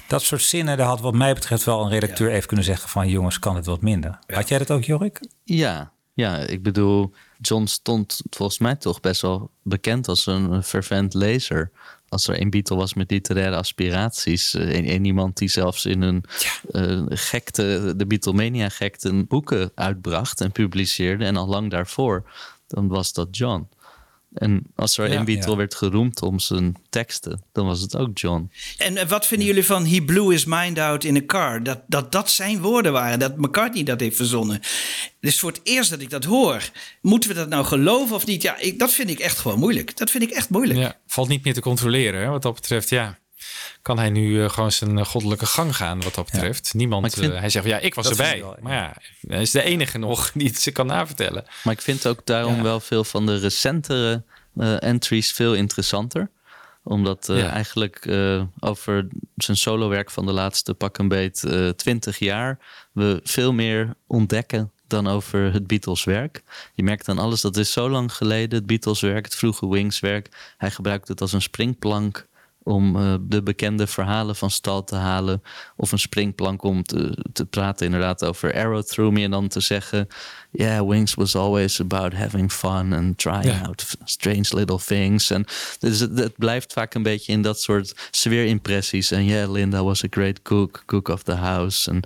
Dat soort zinnen, daar had wat mij betreft wel een redacteur even kunnen zeggen van jongens, kan het wat minder. Had jij dat ook, Jorik? Ja, ja, ik bedoel, John stond volgens mij toch best wel bekend als een fervent lezer. Als er een Beatle was met literaire aspiraties. eh, En, en iemand die zelfs in een eh, gekte, de Beatlemania-gekte, boeken uitbracht en publiceerde. En al lang daarvoor, dan was dat John. En als er Ja, een Beatle ja. werd geroemd om zijn teksten, dan was het ook John. En eh, wat vinden jullie van He blew his mind out in a car? Dat, dat dat zijn woorden waren, dat McCartney dat heeft verzonnen. Het is voor het eerst dat ik dat hoor. Moeten we dat nou geloven of niet? Ja, ik, dat vind ik echt gewoon moeilijk. Dat vind ik echt moeilijk. Ja, valt niet meer te controleren. Hè? Wat dat betreft, ja. Kan hij nu eh, gewoon zijn eh, goddelijke gang gaan, wat dat betreft? Niemand. Vind- eh, hij zegt, ja, ik was erbij. ik wel, ja. Maar ja, hij is de enige nog die het ze kan navertellen. Maar ik vind ook daarom wel veel van de recentere entries veel interessanter. Omdat eigenlijk over zijn solowerk van de laatste pak een beet eh, twintig jaar... we veel meer ontdekken dan over het Beatles-werk. Je merkt aan alles, dat is zo lang geleden, het Beatles-werk, het vroege Wings-werk. Hij gebruikt het als een springplank om eh, de bekende verhalen van stal te halen. Of een springplank om te, te praten inderdaad over Arrow Through Me. En dan te zeggen, yeah, Wings was always about having fun and trying Ja. out strange little things. En dus het, het blijft vaak een beetje in dat soort sfeerimpressies. En yeah, Linda was a great cook, cook of the house. En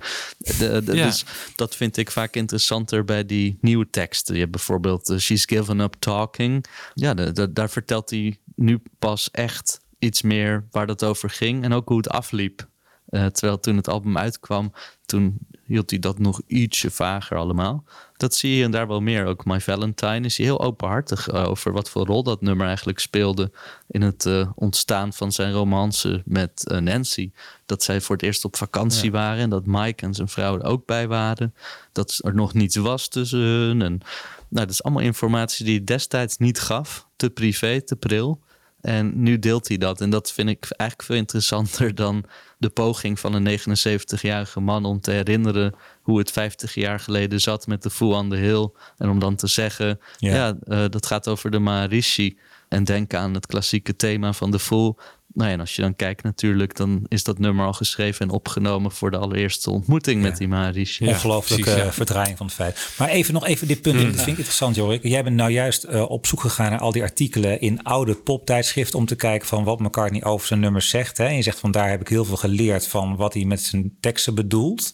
de, de- Ja. dus dat vind ik vaak interessanter bij die nieuwe teksten. Je hebt bijvoorbeeld eh, She's Given Up Talking. Ja, de- daar vertelt hij nu pas echt iets meer waar dat over ging. En ook hoe het afliep. Eh, terwijl toen het album uitkwam, toen hield hij dat nog ietsje vager allemaal. Dat zie je en daar wel meer. Ook My Valentine is hij heel openhartig eh, over wat voor rol dat nummer eigenlijk speelde in het eh, ontstaan van zijn romance met Nancy. Dat zij voor het eerst op vakantie waren en dat Mike en zijn vrouw er ook bij waren. Dat er nog niets was tussen hun. En, nou, dat is allemaal informatie die hij destijds niet gaf. Te privé, te pril. En nu deelt hij dat. En dat vind ik eigenlijk veel interessanter dan de poging van een 79-jarige man om te herinneren hoe het 50 jaar geleden zat met de Fool on the Hill. En om dan te zeggen, Ja. ja, eh, dat gaat over de Maharishi. En denk aan het klassieke thema van de Fool. Nou ja, en als je dan kijkt natuurlijk, dan is dat nummer al geschreven en opgenomen voor de allereerste ontmoeting met die Maharishi. Ja, Ongelooflijke precies, ja. verdraaiing van het feit. Maar even nog even dit punt. Dat vind ik interessant, Jorik. Jij bent nou juist eh, op zoek gegaan naar al die artikelen in oude poptijdschriften... om te kijken van wat McCartney over zijn nummers zegt. Hè? En je zegt van daar heb ik heel veel geleerd van wat hij met zijn teksten bedoelt.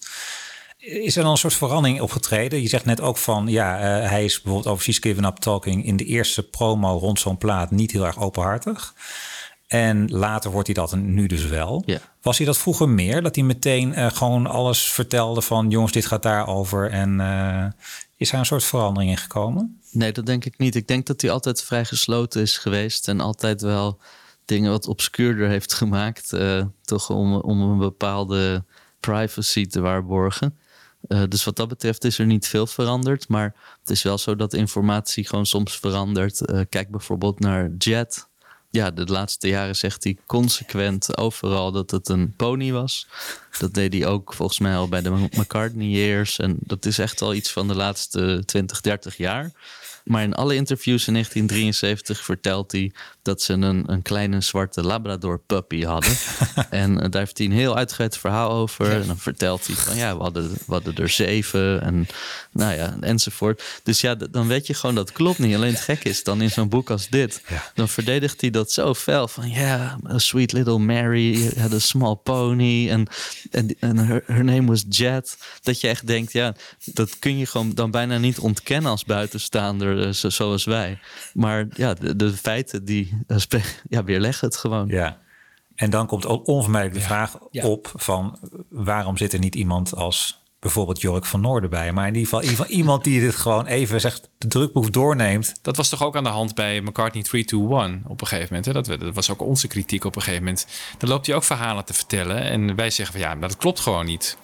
Is er dan een soort verandering opgetreden? Je zegt net ook van, ja, eh, hij is bijvoorbeeld over She's Given Up Talking in de eerste promo rond zo'n plaat niet heel erg openhartig. En later wordt hij dat nu dus wel. Ja. Was hij dat vroeger meer? Dat hij meteen eh, gewoon alles vertelde van jongens, dit gaat daarover. En eh, is er een soort verandering in gekomen? Nee, dat denk ik niet. Ik denk dat hij altijd vrij gesloten is geweest en altijd wel dingen wat obscuurder heeft gemaakt. eh, toch om, om een bepaalde privacy te waarborgen. Dus wat dat betreft is er niet veel veranderd. Maar het is wel zo dat informatie gewoon soms verandert. Kijk bijvoorbeeld naar Jet. Ja, de laatste jaren zegt hij consequent overal dat het een pony was. Dat deed hij ook volgens mij al bij de McCartney Years. En dat is echt al iets van de laatste 20, 30 jaar. Maar in alle interviews in 1973 vertelt hij dat ze een, een kleine zwarte Labrador puppy hadden. en eh, daar heeft hij een heel uitgebreid verhaal over. En dan vertelt hij van ja, we hadden, we hadden er zeven en nou ja, enzovoort. Dus ja, dan weet je gewoon dat klopt niet. Alleen het gek is dan in zo'n boek als dit. Dan verdedigt hij dat zo fel van ja, a sweet little Mary had a small pony. En, en her, her name was Jet. Dat je echt denkt, ja, dat kun je gewoon dan bijna niet ontkennen als buitenstaander eh, zo- zoals wij. Maar ja, de, de feiten die ja, weerleggen het gewoon. Ja. En dan komt ook onvermijdelijk de vraag Ja. op van waarom zit er niet iemand als bijvoorbeeld Jork van Noorden bij? Maar in ieder geval, in ieder geval iemand die dit gewoon even zegt, de drukproef doorneemt. Dat was toch ook aan de hand bij McCartney 321 op een gegeven moment. Hè? Dat, was ook onze kritiek op een gegeven moment. Dan loopt hij ook verhalen te vertellen. En wij zeggen van ja, maar dat klopt gewoon niet.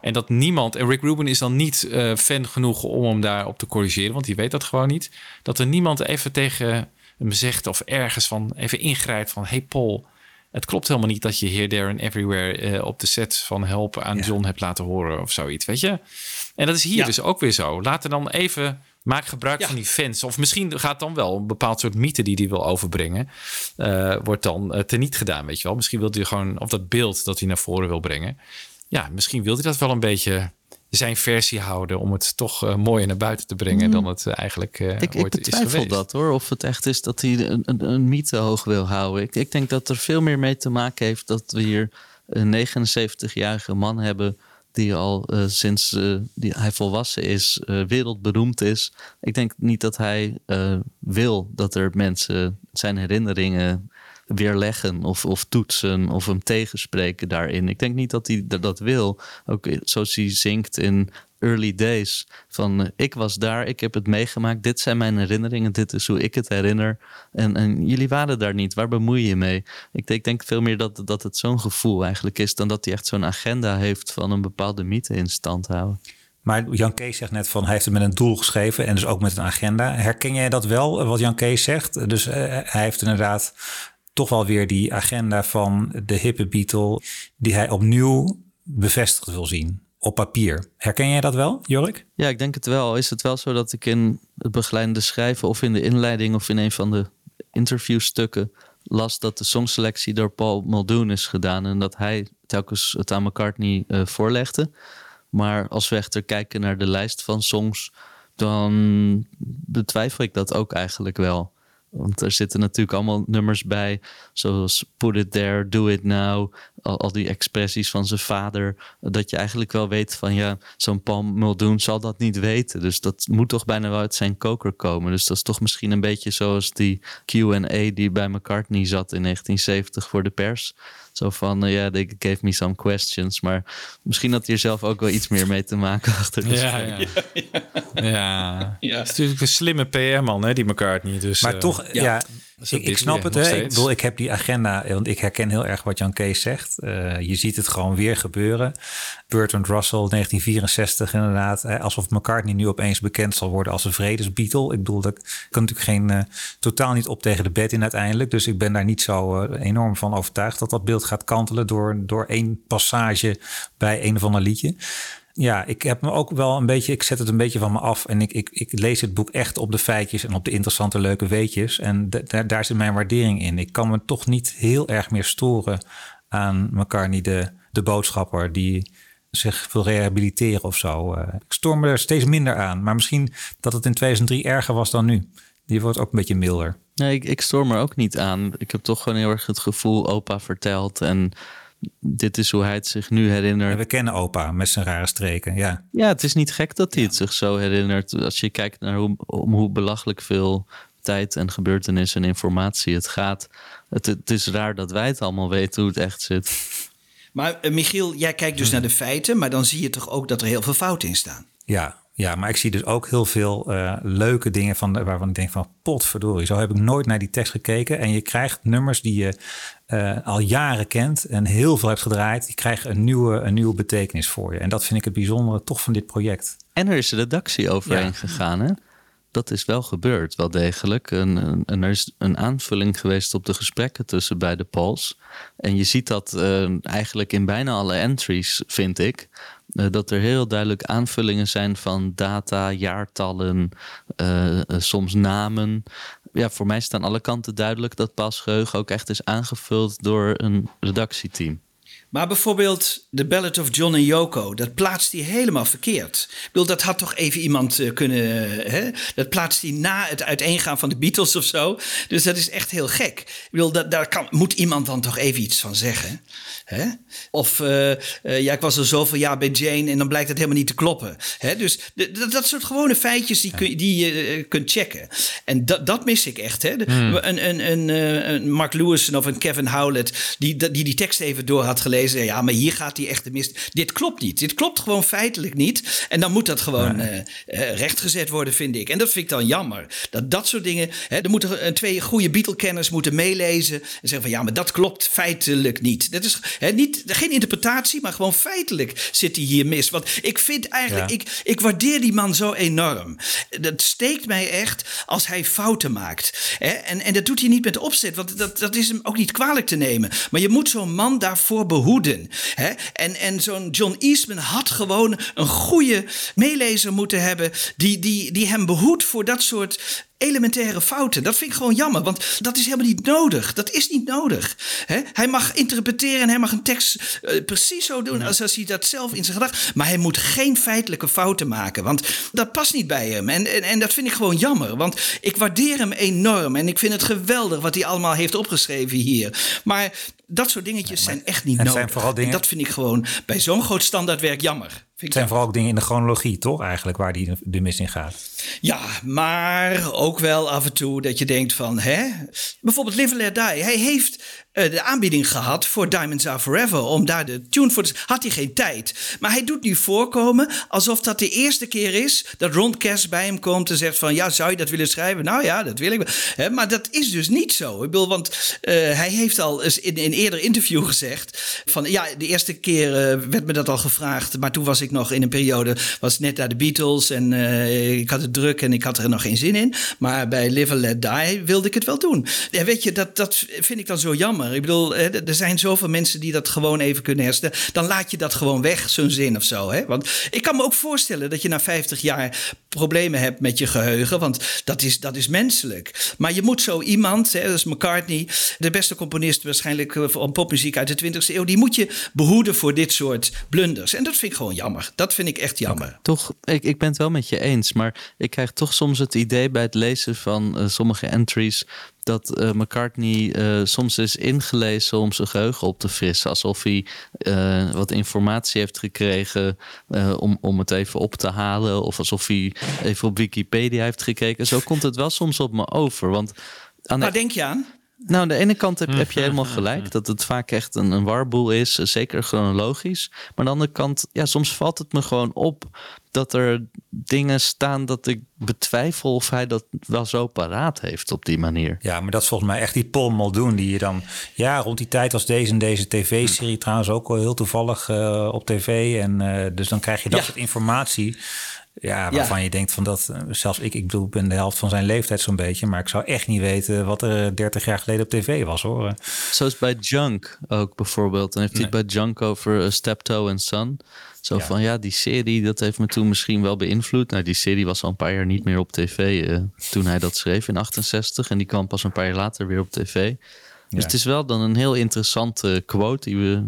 En dat niemand, en Rick Rubin is dan niet eh, fan genoeg om hem daarop te corrigeren, want die weet dat gewoon niet. Dat er niemand even tegen hem zegt of ergens van even ingrijpt van: hey Paul, het klopt helemaal niet dat je Here, There and Everywhere eh, op de set van Help aan John hebt laten horen of zoiets, weet je? En dat is hier Ja. dus ook weer zo. Laat er dan even, maak gebruik Ja. van die fans. Of misschien gaat dan wel een bepaald soort mythe die hij wil overbrengen, eh, wordt dan eh, teniet gedaan, weet je wel. Misschien wil hij gewoon, of dat beeld dat hij naar voren wil brengen. Ja, misschien wil hij dat wel een beetje zijn versie houden om het toch eh, mooier naar buiten te brengen dan het eh, eigenlijk eh Mm. Ik, ik ooit is betwijfel dat hoor, of het echt is dat hij een, een, een mythe hoog wil houden. Ik, ik denk dat er veel meer mee te maken heeft dat we hier een 79-jarige man hebben die al eh, sinds eh, die hij volwassen is, eh, wereldberoemd is. Ik denk niet dat hij eh, wil dat er mensen zijn herinneringen weerleggen of, of toetsen of hem tegenspreken daarin. Ik denk niet dat hij dat- wil. Ook zoals hij zingt in Early Days van eh, ik was daar, ik heb het meegemaakt, dit zijn mijn herinneringen, dit is hoe ik het herinner. En, en jullie waren daar niet, waar bemoei je mee? Ik ik denk veel meer dat, dat het zo'n gevoel eigenlijk is dan dat hij echt zo'n agenda heeft van een bepaalde mythe in stand houden. Maar Jan Kees zegt net van hij heeft het met een doel geschreven en dus ook met een agenda. Herken jij dat wel, eh, wat Jan Kees zegt? Dus eh, hij heeft inderdaad toch wel weer die agenda van de hippe Beatle die hij opnieuw bevestigd wil zien op papier. Herken jij dat wel, Jorik? Ja, ik denk het wel. Is het wel zo dat ik in het begeleidende schrijven of in de inleiding of in een van de interviewstukken las dat de songselectie door Paul Muldoon is gedaan en dat hij telkens het aan McCartney eh, voorlegde. Maar als we echter kijken naar de lijst van songs, dan betwijfel ik dat ook eigenlijk wel. Want er zitten natuurlijk allemaal nummers bij, zoals Put It There, Do It Now, al, al die expressies van zijn vader. Dat je eigenlijk wel weet van ja, zo'n Paul Muldoon zal dat niet weten. Dus dat moet toch bijna wel uit zijn koker komen. Dus dat is toch misschien een beetje zoals die Q&A die bij McCartney zat in 1970 voor de pers. Zo van, eh, ja, they gave me some questions. Maar misschien had hij er zelf ook wel iets meer mee te maken achter de Ja, ja. ja. Het is natuurlijk een slimme PR-man, hè, die McCartney. Dus, Maar eh, toch, ja, ik, snap het. Ik, bedoel, ik heb die agenda, want ik herken heel erg wat Jan Kees zegt. Eh, je ziet het gewoon weer gebeuren. Bertrand Russell, 1964 inderdaad. Hè, alsof McCartney nu opeens bekend zal worden als een vredesbeatle. Ik bedoel, dat kan natuurlijk geen, eh, totaal niet op tegen de bed in uiteindelijk. Dus ik ben daar niet zo eh, enorm van overtuigd dat dat beeld gaat kantelen door, door één passage bij een of ander liedje. Ja, ik heb me ook wel een beetje, ik zet het een beetje van me af en ik, ik, ik lees het boek echt op de feitjes en op de interessante leuke weetjes. En da- daar zit mijn waardering in. Ik kan me toch niet heel erg meer storen aan McCartney, de, de boodschapper die zich wil rehabiliteren of zo. Eh, ik stoor me er steeds minder aan, maar misschien dat het in 2003 erger was dan nu. Die wordt ook een beetje milder. Nee, ik, ik stoor me ook niet aan. Ik heb toch gewoon heel erg het gevoel, opa vertelt. En dit is hoe hij het zich nu herinnert. We kennen opa met zijn rare streken, ja. Ja, het is niet gek dat hij het zich zo herinnert. Als je kijkt naar hoe, om hoe belachelijk veel tijd en gebeurtenissen en informatie het gaat. Het, het is raar dat wij het allemaal weten hoe het echt zit. Maar eh, Michiel, jij kijkt dus naar de feiten, maar dan zie je toch ook dat er heel veel fouten in staan. Ja, ja, maar ik zie dus ook heel veel eh, leuke dingen van, waarvan ik denk van potverdorie, zo heb ik nooit naar die tekst gekeken. En je krijgt nummers die je eh, al jaren kent en heel veel hebt gedraaid. Die krijgen een nieuwe, een nieuwe betekenis voor je. En dat vind ik het bijzondere toch van dit project. En er is een redactie overheen gegaan, hè? Dat is wel gebeurd, wel degelijk. En, en- en er is een aanvulling geweest op de gesprekken tussen beide polls. En je ziet dat eh, eigenlijk in bijna alle entries, vind ik. Eh, dat er heel duidelijk aanvullingen zijn van data, jaartallen, eh, eh, soms namen. Ja, voor mij staan alle kanten duidelijk dat Paul's geheugen ook echt is aangevuld door een redactieteam. Maar bijvoorbeeld de Ballad of John en Yoko, dat plaatst hij helemaal verkeerd. Ik bedoel, dat had toch even iemand eh, kunnen... Hè? Dat plaatst hij na het uiteengaan van de Beatles of zo. Dus dat is echt heel gek. Ik bedoel, dat, daar kan, moet iemand dan toch even iets van zeggen. Hè? Of, eh, eh, ja, ik was er zoveel jaar bij Jane en dan blijkt het helemaal niet te kloppen. Hè? Dus dat, dat soort gewone feitjes die, kun, die je kunt checken. En dat, dat mis ik echt. Hè? De- een, een, een, een Mark Lewis of een Kevin Howlett die, die die tekst even door had gelezen. Ja, maar hier gaat hij echt de mist. Dit klopt niet. Dit klopt gewoon feitelijk niet. En dan moet dat gewoon eh, eh, rechtgezet worden, vind ik. En dat vind ik dan jammer. Dat dat soort dingen. Hè, er moeten eh, twee goede Beatle-kenners moeten meelezen. En zeggen van ja, maar dat klopt feitelijk niet. Dat is hè, niet, geen interpretatie, maar gewoon feitelijk zit hij hier mis. Want ik vind eigenlijk, Ja. ik, ik waardeer die man zo enorm. Dat steekt mij echt als hij fouten maakt. Hè? En, en dat doet hij niet met opzet, want dat, dat is hem ook niet kwalijk te nemen. Maar je moet zo'n man daarvoor behoeden. Hè? En, en zo'n John Eastman had gewoon een goede meelezer moeten hebben... die, die, die hem behoedt voor dat soort elementaire fouten. Dat vind ik gewoon jammer, want dat is helemaal niet nodig. Dat is niet nodig. Hij mag interpreteren en hij mag een tekst eh, precies zo doen als, als hij dat zelf in zijn gedachten... Maar hij moet geen feitelijke fouten maken, want dat past niet bij hem. En, en, en dat vind ik gewoon jammer, want ik waardeer hem enorm... en ik vind het geweldig wat hij allemaal heeft opgeschreven hier. Maar dat soort dingetjes zijn echt niet nodig. zijn vooral dingen- En dat vind ik gewoon bij zo'n groot standaardwerk jammer. Vind Het zijn vooral ook dingen in de chronologie, toch? Eigenlijk waar die de, mis in gaat. Ja, maar ook wel af en toe dat je denkt van, hè? Bijvoorbeeld Live and Die. Hij heeft de aanbieding gehad voor Diamonds Are Forever om daar de tune voor te... Had hij geen tijd. Maar hij doet nu voorkomen alsof dat de eerste keer is dat Ron Cass bij hem komt en zegt van, ja, zou je dat willen schrijven? Nou ja, dat wil ik wel. Maar dat is dus niet zo. Ik bedoel, want eh, hij heeft al eens in een eerder interview gezegd van, ja, de eerste keer eh, werd me dat al gevraagd, maar toen was ik nog in een periode, was net naar de Beatles en eh, ik had het druk en ik had er nog geen zin in. Maar bij Live and Let Die wilde ik het wel doen. Ja, weet je, dat, dat vind ik dan zo jammer. Ik bedoel, er zijn zoveel mensen die dat gewoon even kunnen herstellen. Dan laat je dat gewoon weg, zo'n zin of zo. Hè? Want ik kan me ook voorstellen dat je na 50 jaar problemen hebt met je geheugen. Want dat is, dat is menselijk. Maar je moet zo iemand, hè, dat is McCartney, de beste componist waarschijnlijk eh, van popmuziek uit de 20e eeuw, die moet je behoeden voor dit soort blunders. En dat vind ik gewoon jammer. Dat vind ik echt jammer. Toch, ik, ik ben het wel met je eens, maar ik krijg toch soms het idee bij het lezen van eh, sommige entries dat eh, McCartney eh, soms is ingelezen om zijn geheugen op te frissen. Alsof hij eh, wat informatie heeft gekregen om, om het even op te halen. Of alsof hij even op Wikipedia heeft gekeken. Zo komt het wel soms op me over. Want aan Waar denk je aan? Nou, aan de ene kant heb, heb je helemaal gelijk dat het vaak echt een, een warboel is, eh, zeker chronologisch. Maar aan de andere kant, ja, soms valt het me gewoon op dat er dingen staan dat ik betwijfel of hij dat wel zo paraat heeft op die manier. Ja, maar dat is volgens mij echt die Paul Muldoon die je dan... Ja, rond die tijd was deze en deze tv-serie trouwens ook wel heel toevallig eh, op tv. En eh, dus dan krijg je dat Ja. soort informatie... Ja, waarvan je denkt van dat... eh, Zelfs ik, ik bedoel, ik ben de helft van zijn leeftijd zo'n beetje... maar ik zou echt niet weten wat er 30 jaar geleden op tv was, hoor. Zoals bij Junk ook bijvoorbeeld. Dan heeft hij het bij Junk over uh, Steptoe and Son. Zo van ja, die serie dat heeft me toen misschien wel beïnvloed. Nou, die serie was al een paar jaar niet meer op tv eh, toen hij dat schreef in 68. En die kwam pas een paar jaar later weer op tv. Dus het is wel dan een heel interessante quote die we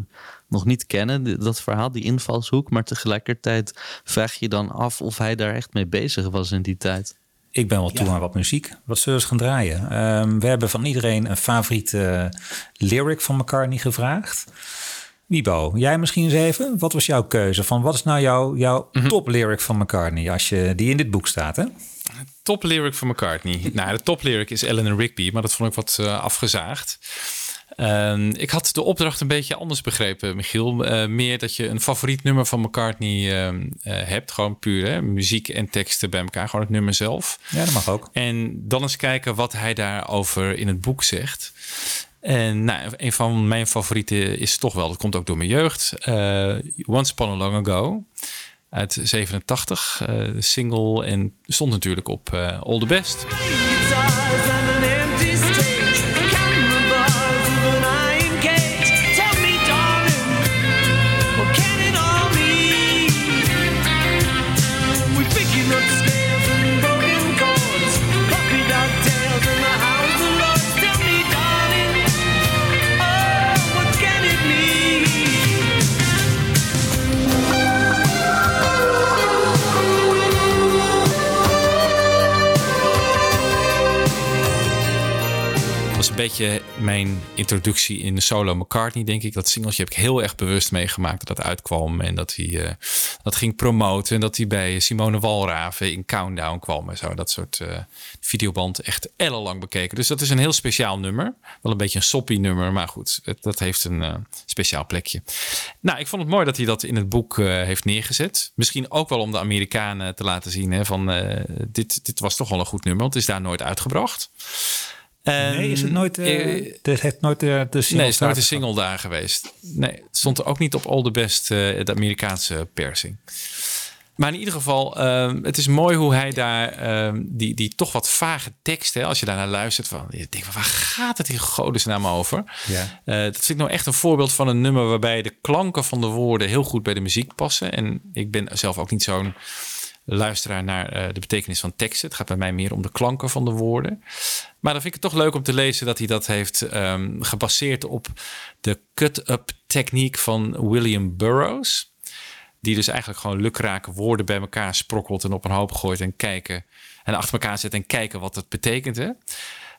nog niet kennen. Dat verhaal, die invalshoek. Maar tegelijkertijd vraag je dan af of hij daar echt mee bezig was in die tijd. Ik ben wel toe aan wat muziek. Wat zullen we eens gaan draaien? Ehm, we hebben van iedereen een favoriete lyric van McCartney gevraagd. Wiebo, jij misschien eens even. Wat was jouw keuze? Van wat is nou jouw, jouw top lyric van McCartney? Als je, die in dit boek staat, hè? Top lyric van McCartney. nou, de top lyric is Eleanor Rigby, maar dat vond ik wat eh, afgezaagd. Ehm, ik had de opdracht een beetje anders begrepen, Michiel. Eh, meer dat je een favoriet nummer van McCartney ehm, eh, hebt. Gewoon puur hè? muziek en teksten bij elkaar. Gewoon het nummer zelf. Ja, dat mag ook. En dan eens kijken wat hij daarover in het boek zegt. En nou, een van mijn favorieten is toch wel, dat komt ook door mijn jeugd. eh, Once Upon a Long Ago. Uit 87, eh, de single. En stond natuurlijk op eh, All the Best. Was een beetje mijn introductie in solo McCartney, denk ik. Dat singeltje heb ik heel erg bewust meegemaakt dat dat uitkwam. En dat hij eh, dat ging promoten. En dat hij bij Simone Walraven in Countdown kwam en zo. Dat soort eh, videoband echt ellenlang bekeken. Dus dat is een heel speciaal nummer. Wel een beetje een soppy nummer, maar goed. Het, dat heeft een eh, speciaal plekje. Nou, ik vond het mooi dat hij dat in het boek heeft neergezet. Misschien ook wel om de Amerikanen te laten zien hè, van dit, dit was toch wel een goed nummer. Want het is daar nooit uitgebracht. Nee, is het nooit... eh eh, het heeft nooit eh, de single Nee, het is nooit staat- single daar geweest. Nee, het stond er ook niet op All the Best, eh, de Amerikaanse persing. Maar in ieder geval, ehm, het is mooi hoe hij daar ehm, die, die toch wat vage tekst, hè, als je daarnaar luistert, van, je denkt, waar gaat het in godesnaam over? Ja. Eh, dat vind ik nou echt een voorbeeld van een nummer waarbij de klanken van de woorden heel goed bij de muziek passen. En ik ben zelf ook niet zo'n luisteraar naar eh, de betekenis van teksten. Het gaat bij mij meer om de klanken van de woorden. Maar dan vind ik het toch leuk om te lezen dat hij dat heeft ehm, gebaseerd op de cut-up techniek van William Burroughs. Die dus eigenlijk gewoon lukrake woorden bij elkaar sprokkelt en op een hoop gooit en kijken. En achter elkaar zet en kijken wat het betekent. Hè?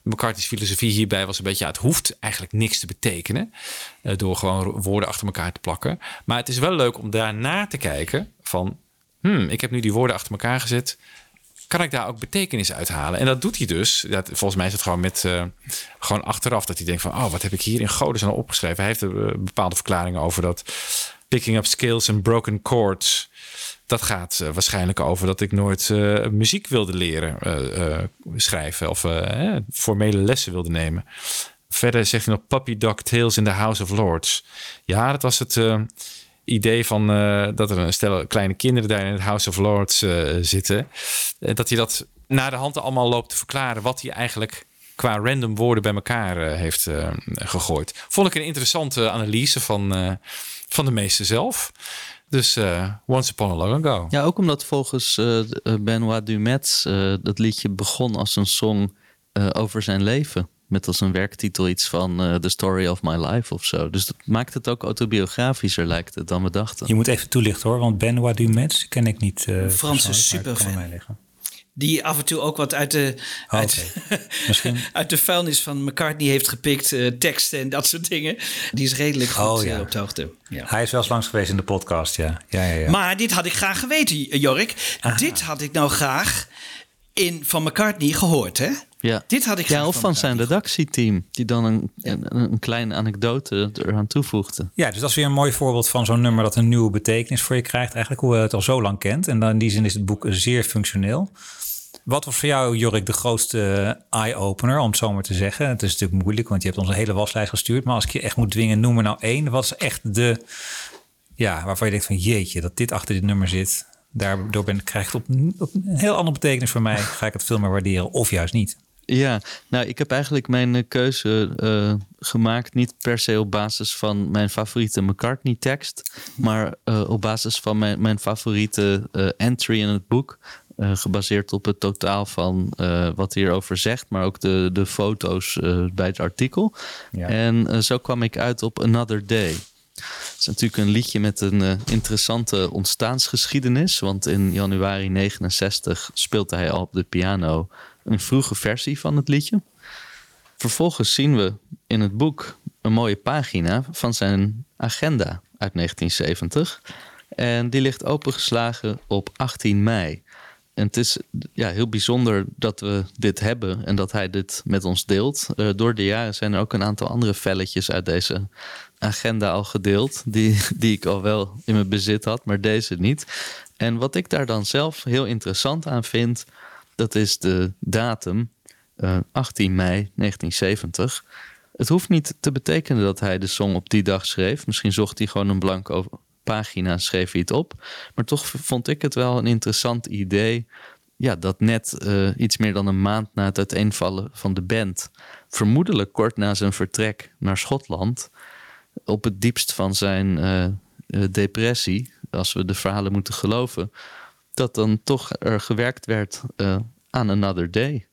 McCarthy's filosofie hierbij was een beetje, ja, het hoeft eigenlijk niks te betekenen. eh, door gewoon woorden achter elkaar te plakken. Maar het is wel leuk om daarna te kijken van, hmm, ik heb nu die woorden achter elkaar gezet. Kan ik daar ook betekenis uithalen? En dat doet hij dus. Ja, volgens mij is het gewoon met eh, gewoon achteraf dat hij denkt van, oh, wat heb ik hier in godesnaam opgeschreven? Hij heeft er eh, bepaalde verklaringen over dat picking up skills and broken chords. Dat gaat eh, waarschijnlijk over dat ik nooit muziek wilde leren schrijven of formele lessen wilde nemen. Verder zegt hij nog Puppy Dog Tales in the House of Lords. Ja, dat was het idee van eh, dat er een stel kleine kinderen daar in het House of Lords eh, zitten. En dat hij dat na de hand allemaal loopt te verklaren wat hij eigenlijk qua random woorden bij elkaar eh, heeft eh, gegooid. Vond ik een interessante analyse van, eh, van de meester zelf. Dus eh, Once Upon a Long Ago. Ja, ook omdat volgens eh, Benoit Dumet eh, dat liedje begon als een song eh, over zijn leven. Met als een werktitel iets van eh, The Story of My Life of zo. Dus dat maakt het ook autobiografischer, lijkt het, dan we dachten. Je moet even toelichten hoor, want Benoit Dumets ken ik niet. eh, Franse superfan. Die af en toe ook wat uit de, Oh, uit, de vuilnis van McCartney heeft gepikt. eh, teksten en dat soort dingen. Die is redelijk goed Oh, ja. op de hoogte. Ja. Hij is wel eens langs geweest in de podcast, ja. ja, ja, ja. Maar dit had ik graag geweten, Jork. Dit had ik nou graag in, van McCartney gehoord, hè? Ja, Dit had ik ja of van zijn redactieteam, die dan een, een, een kleine anekdote eraan toevoegde. Ja, dus dat is weer een mooi voorbeeld van zo'n nummer dat een nieuwe betekenis voor je krijgt. Eigenlijk hoe je het al zo lang kent. En dan in die zin is het boek zeer functioneel. Wat was voor jou, Jorik, de grootste eye-opener, om het zo maar te zeggen? Het is natuurlijk moeilijk, want je hebt ons een hele waslijst gestuurd. Maar als ik je echt moet dwingen, noem er nou één. Wat is echt de, ja, waarvan je denkt van jeetje, dat dit achter dit nummer zit. Daardoor ben, krijgt het op, op een heel andere betekenis voor mij. Ga ik het veel meer waarderen of juist niet. Ja, nou, ik heb eigenlijk mijn eh, keuze eh, gemaakt niet per se op basis van mijn favoriete McCartney-tekst, maar eh, op basis van mijn, mijn favoriete entry in het boek. gebaseerd op het totaal van wat hierover zegt, maar ook de, de foto's bij het artikel. Ja. En zo kwam ik uit op Another Day. Het is natuurlijk een liedje met een interessante ontstaansgeschiedenis. Want in januari 69 speelde hij al op de piano een vroege versie van het liedje. Vervolgens zien we in het boek een mooie pagina van zijn agenda uit 1970. En die ligt opengeslagen op 18 mei. En het is ja, heel bijzonder dat we dit hebben en dat hij dit met ons deelt. Eh, door de jaren zijn er ook een aantal andere velletjes uit deze agenda al gedeeld. Die, die ik al wel in mijn bezit had, maar deze niet. En wat ik daar dan zelf heel interessant aan vind, dat is de datum eh, 18 mei 1970. Het hoeft niet te betekenen dat hij de song op die dag schreef. Misschien zocht hij gewoon een blanco pagina, schreef hij het op. Maar toch vond ik het wel een interessant idee. Ja, dat net eh, iets meer dan een maand na het uiteenvallen van de band, vermoedelijk kort na zijn vertrek naar Schotland, op het diepst van zijn eh, eh, depressie, als we de verhalen moeten geloven, dat dan toch er gewerkt werd eh, aan Another Day.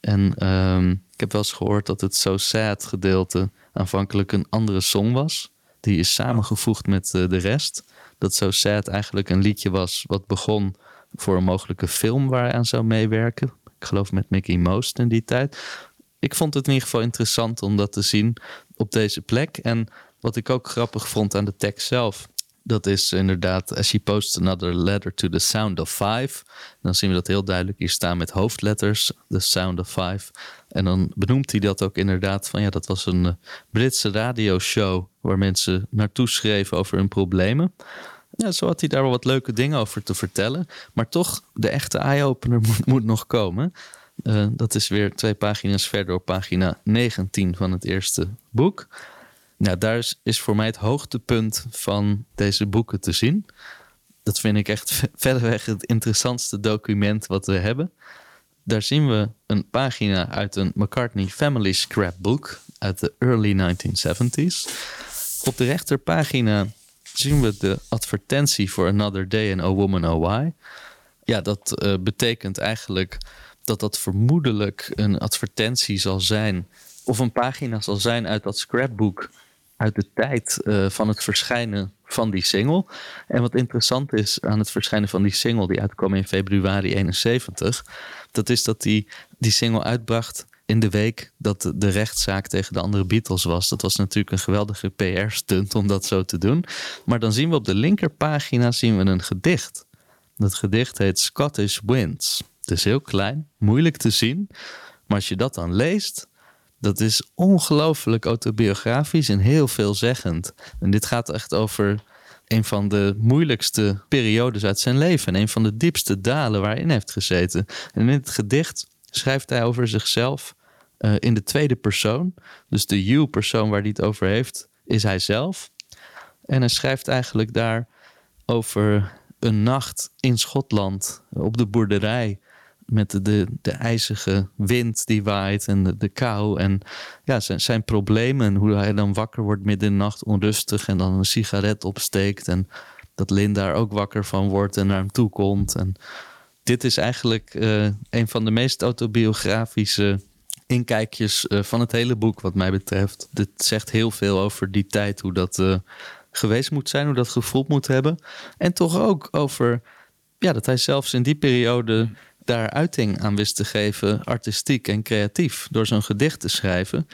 En ehm, ik heb wel eens gehoord dat het So Sad gedeelte aanvankelijk een andere song was. Die is samengevoegd met eh, de rest. Dat So Sad eigenlijk een liedje was wat begon voor een mogelijke film waar hij aan zou meewerken. Ik geloof met Mickey Most in die tijd. Ik vond het in ieder geval interessant om dat te zien op deze plek. En wat ik ook grappig vond aan de tekst zelf. Dat is inderdaad, as she posts another letter to the sound of five. Dan zien we dat heel duidelijk hier staan met hoofdletters, the sound of five. En dan benoemt hij dat ook inderdaad van ja, dat was een eh, Britse radioshow waar mensen naartoe schreven over hun problemen. Zo had hij daar wel wat leuke dingen over te vertellen. Maar toch, de echte eye-opener moet, moet nog komen. Eh, dat is weer twee pagina's verder op pagina 19 van het eerste boek. Nou, daar is, is voor mij het hoogtepunt van deze boeken te zien. Dat vind ik echt verreweg het interessantste document wat we hebben. Daar zien we een pagina uit een McCartney Family Scrapbook uit de early 1970s. Op de rechterpagina zien we de advertentie voor Another Day and Oh Woman Oh Why. Ja, dat eh, betekent eigenlijk dat dat vermoedelijk een advertentie zal zijn. Of een pagina zal zijn uit dat scrapbook. Uit de tijd eh, van het verschijnen van die single. En wat interessant is aan het verschijnen van die single, die uitkwam in februari 71. Dat is dat die, die single uitbracht in de week dat de- rechtszaak tegen de andere Beatles was. Dat was natuurlijk een geweldige PR-stunt om dat zo te doen. Maar dan zien we op de linkerpagina zien we een gedicht. Dat gedicht heet Scottish Winds. Het is heel klein, moeilijk te zien. Maar als je dat dan leest, dat is ongelooflijk autobiografisch en heel veelzeggend. En dit gaat echt over een van de moeilijkste periodes uit zijn leven. En een van de diepste dalen waarin hij heeft gezeten. En in het gedicht schrijft hij over zichzelf eh, in de tweede persoon. Dus de you-persoon waar hij het over heeft, is hij zelf. En hij schrijft eigenlijk daar over een nacht in Schotland op de boerderij. Met de, de, ijzige wind die waait en de, kou. En ja, zijn, zijn problemen. En hoe hij dan wakker wordt midden in de nacht onrustig. En dan een sigaret opsteekt. En dat Lin daar ook wakker van wordt en naar hem toe komt. En dit is eigenlijk eh, een van de meest autobiografische inkijkjes eh, van het hele boek, wat mij betreft. Dit zegt heel veel over die tijd, hoe dat eh, geweest moet zijn, hoe dat gevoeld moet hebben. En toch ook over ja, dat hij zelfs in die periode daar uiting aan wist te geven, artistiek en creatief, door zo'n gedicht te schrijven.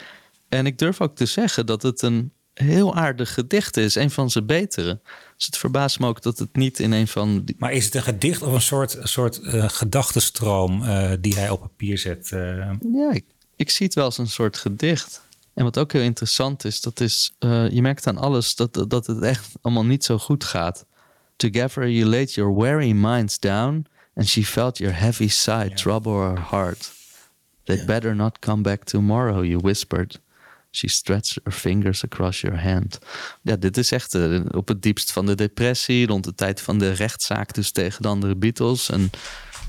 En ik durf ook te zeggen dat het een heel aardig gedicht is, een van zijn betere. Dus het verbaast me ook dat het niet in een van die... Maar is het een gedicht of een soort, een soort eh, gedachtenstroom eh, die hij op papier zet? eh? Ja, ik, ik zie het wel als een soort gedicht. En wat ook heel interessant is, dat is, je merkt aan alles dat, dat het echt allemaal niet zo goed gaat. Together you laid your weary minds down and she felt your heavy sigh trouble her heart. They'd better not come back tomorrow, you whispered. She stretched her fingers across your hand. Ja, dit is echt eh, op het diepst van de depressie, rond de tijd van de rechtszaak dus tegen de andere Beatles. En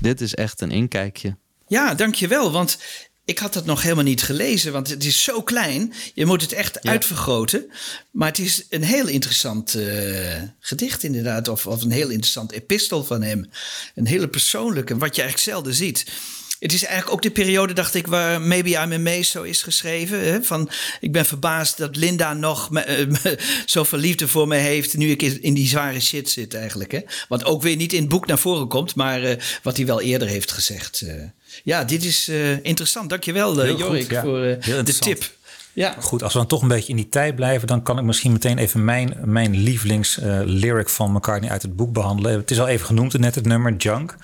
dit is echt een inkijkje. Ja, dankjewel. Want ik had het nog helemaal niet gelezen, want het is zo klein. Je moet het echt uitvergroten. Maar het is een heel interessant eh, gedicht inderdaad. Of, of een heel interessant epistel van hem. Een hele persoonlijke, wat je eigenlijk zelden ziet. Het is eigenlijk ook de periode, dacht ik, waar Maybe I'm a Maze zo is geschreven. Hè? Van, ik ben verbaasd dat Linda nog me, eh, me- zoveel liefde voor me heeft... nu ik in in die zware shit zit eigenlijk. Hè? Wat ook weer niet in het boek naar voren komt... maar eh, wat hij wel eerder heeft gezegd. Eh. ja, dit is eh, interessant. Dankjewel, uh, Heel goed, Jorik, ja. voor eh, de tip. Ja. Goed, als we dan toch een beetje in die tijd blijven, dan kan ik misschien meteen even mijn, mijn lievelings eh, lyric van McCartney uit het boek behandelen. Het is al even genoemd, net het nummer Junk.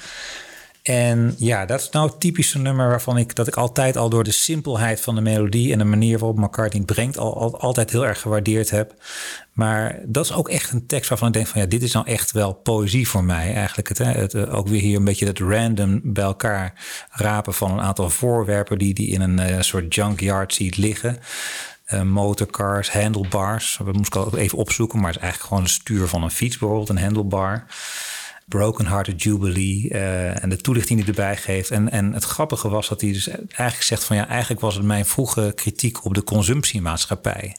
En ja, dat is nou het typische nummer waarvan ik dat ik altijd al door de simpelheid van de melodie en de manier waarop McCartney brengt, al, al- altijd heel erg gewaardeerd heb. Maar dat is ook echt een tekst waarvan ik denk van ja, dit is nou echt wel poëzie voor mij. Eigenlijk het, hè, het eh, ook weer hier een beetje dat random bij elkaar rapen van een aantal voorwerpen die die in een eh, soort junkyard ziet liggen. Eh, motorcars, handlebars. Dat moest ik ook even opzoeken, maar het is eigenlijk gewoon een stuur van een fiets bijvoorbeeld, een handlebar. Broken Hearted Jubilee eh, en de toelichting die erbij geeft. En, en het grappige was dat hij dus eigenlijk zegt van ja, eigenlijk was het mijn vroege kritiek op de consumptiemaatschappij.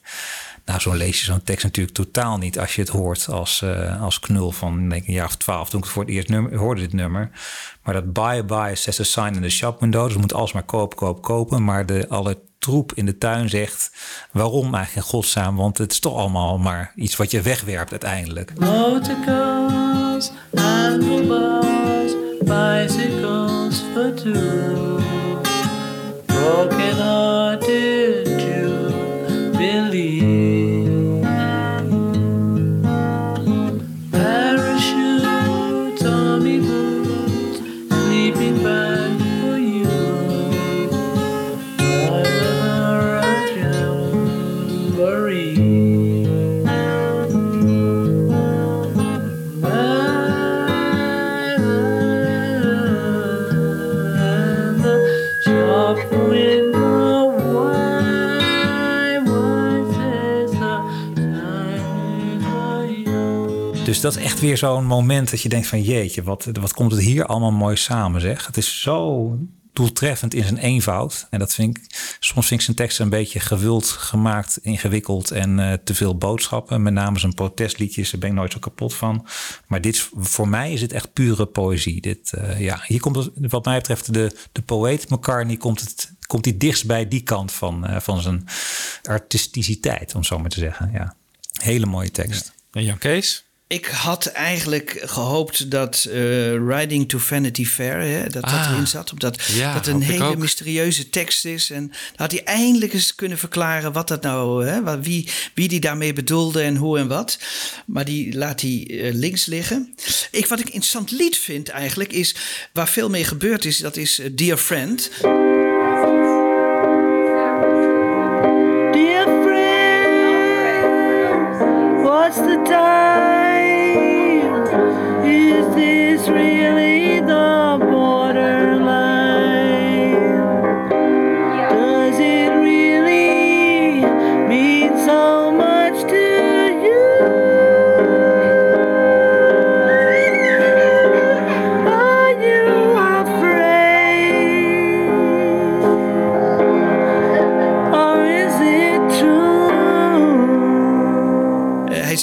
Nou, zo lees je zo'n tekst natuurlijk totaal niet als je het hoort als, eh, als knul van denk ik, een jaar of twaalf. Toen ik het voor het eerst nummer, hoorde dit nummer. Maar dat buy, buy says a sign in the shop window. Dus moet alsmaar kopen, kopen, kopen. Maar de, alle troep in de tuin zegt waarom eigenlijk in godsnaam. Want het is toch allemaal maar iets wat je wegwerpt uiteindelijk. Motorcars, bicycles for two. Dat is echt weer zo'n moment dat je denkt van jeetje, wat, wat komt het hier allemaal mooi samen zeg. Het is zo doeltreffend in zijn eenvoud. En dat vind ik, soms vind ik zijn teksten een beetje gewild gemaakt, ingewikkeld en eh, te veel boodschappen. Met name zijn protestliedjes, daar ben ik nooit zo kapot van. Maar dit, voor mij is het echt pure poëzie. Dit, eh, ja, hier komt wat mij betreft de, de poëet McCartney komt het komt hij dichtst bij die kant van, eh, van zijn artisticiteit, om zo maar te zeggen. Ja. Hele mooie tekst. En Jan Kees? Ik had eigenlijk gehoopt dat eh, Riding to Vanity Fair, hè, dat dat Ah. erin zat. Omdat Ja, dat een hele mysterieuze tekst is. En dan had hij eindelijk eens kunnen verklaren wat dat nou, hè, wat, wie, wie die daarmee bedoelde en hoe en wat. Maar die laat hij eh, links liggen. Ik, wat ik een interessant lied vind eigenlijk is, waar veel mee gebeurd is, dat is eh, Dear Friend. Dear friend, what's the time? Is this really the borderline?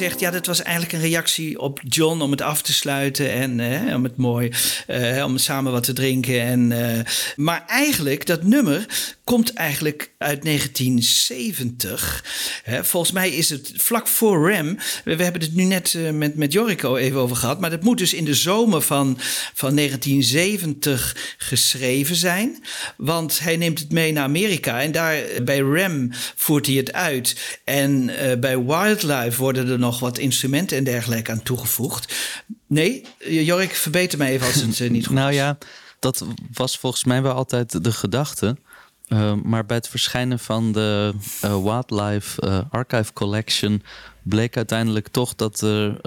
Ja, dat was eigenlijk een reactie op John om het af te sluiten en eh, om het mooi, eh, om samen wat te drinken. En, eh, maar eigenlijk, dat nummer komt eigenlijk uit 1970. Hè, volgens mij is het vlak voor Ram. We, hebben het nu net met, met even over gehad, maar dat moet dus in de zomer van, van 1970 geschreven zijn. Want hij neemt het mee naar Amerika en daar bij Ram voert hij het uit. En bij Wildlife worden er nog wat instrumenten en dergelijke aan toegevoegd. Nee, eh, Jorik, verbeter mij even als het eh, niet goed Nou is. ja, dat was volgens mij wel altijd de gedachte. Uh, maar bij het verschijnen van de uh, Wildlife uh, Archive Collection bleek uiteindelijk toch dat er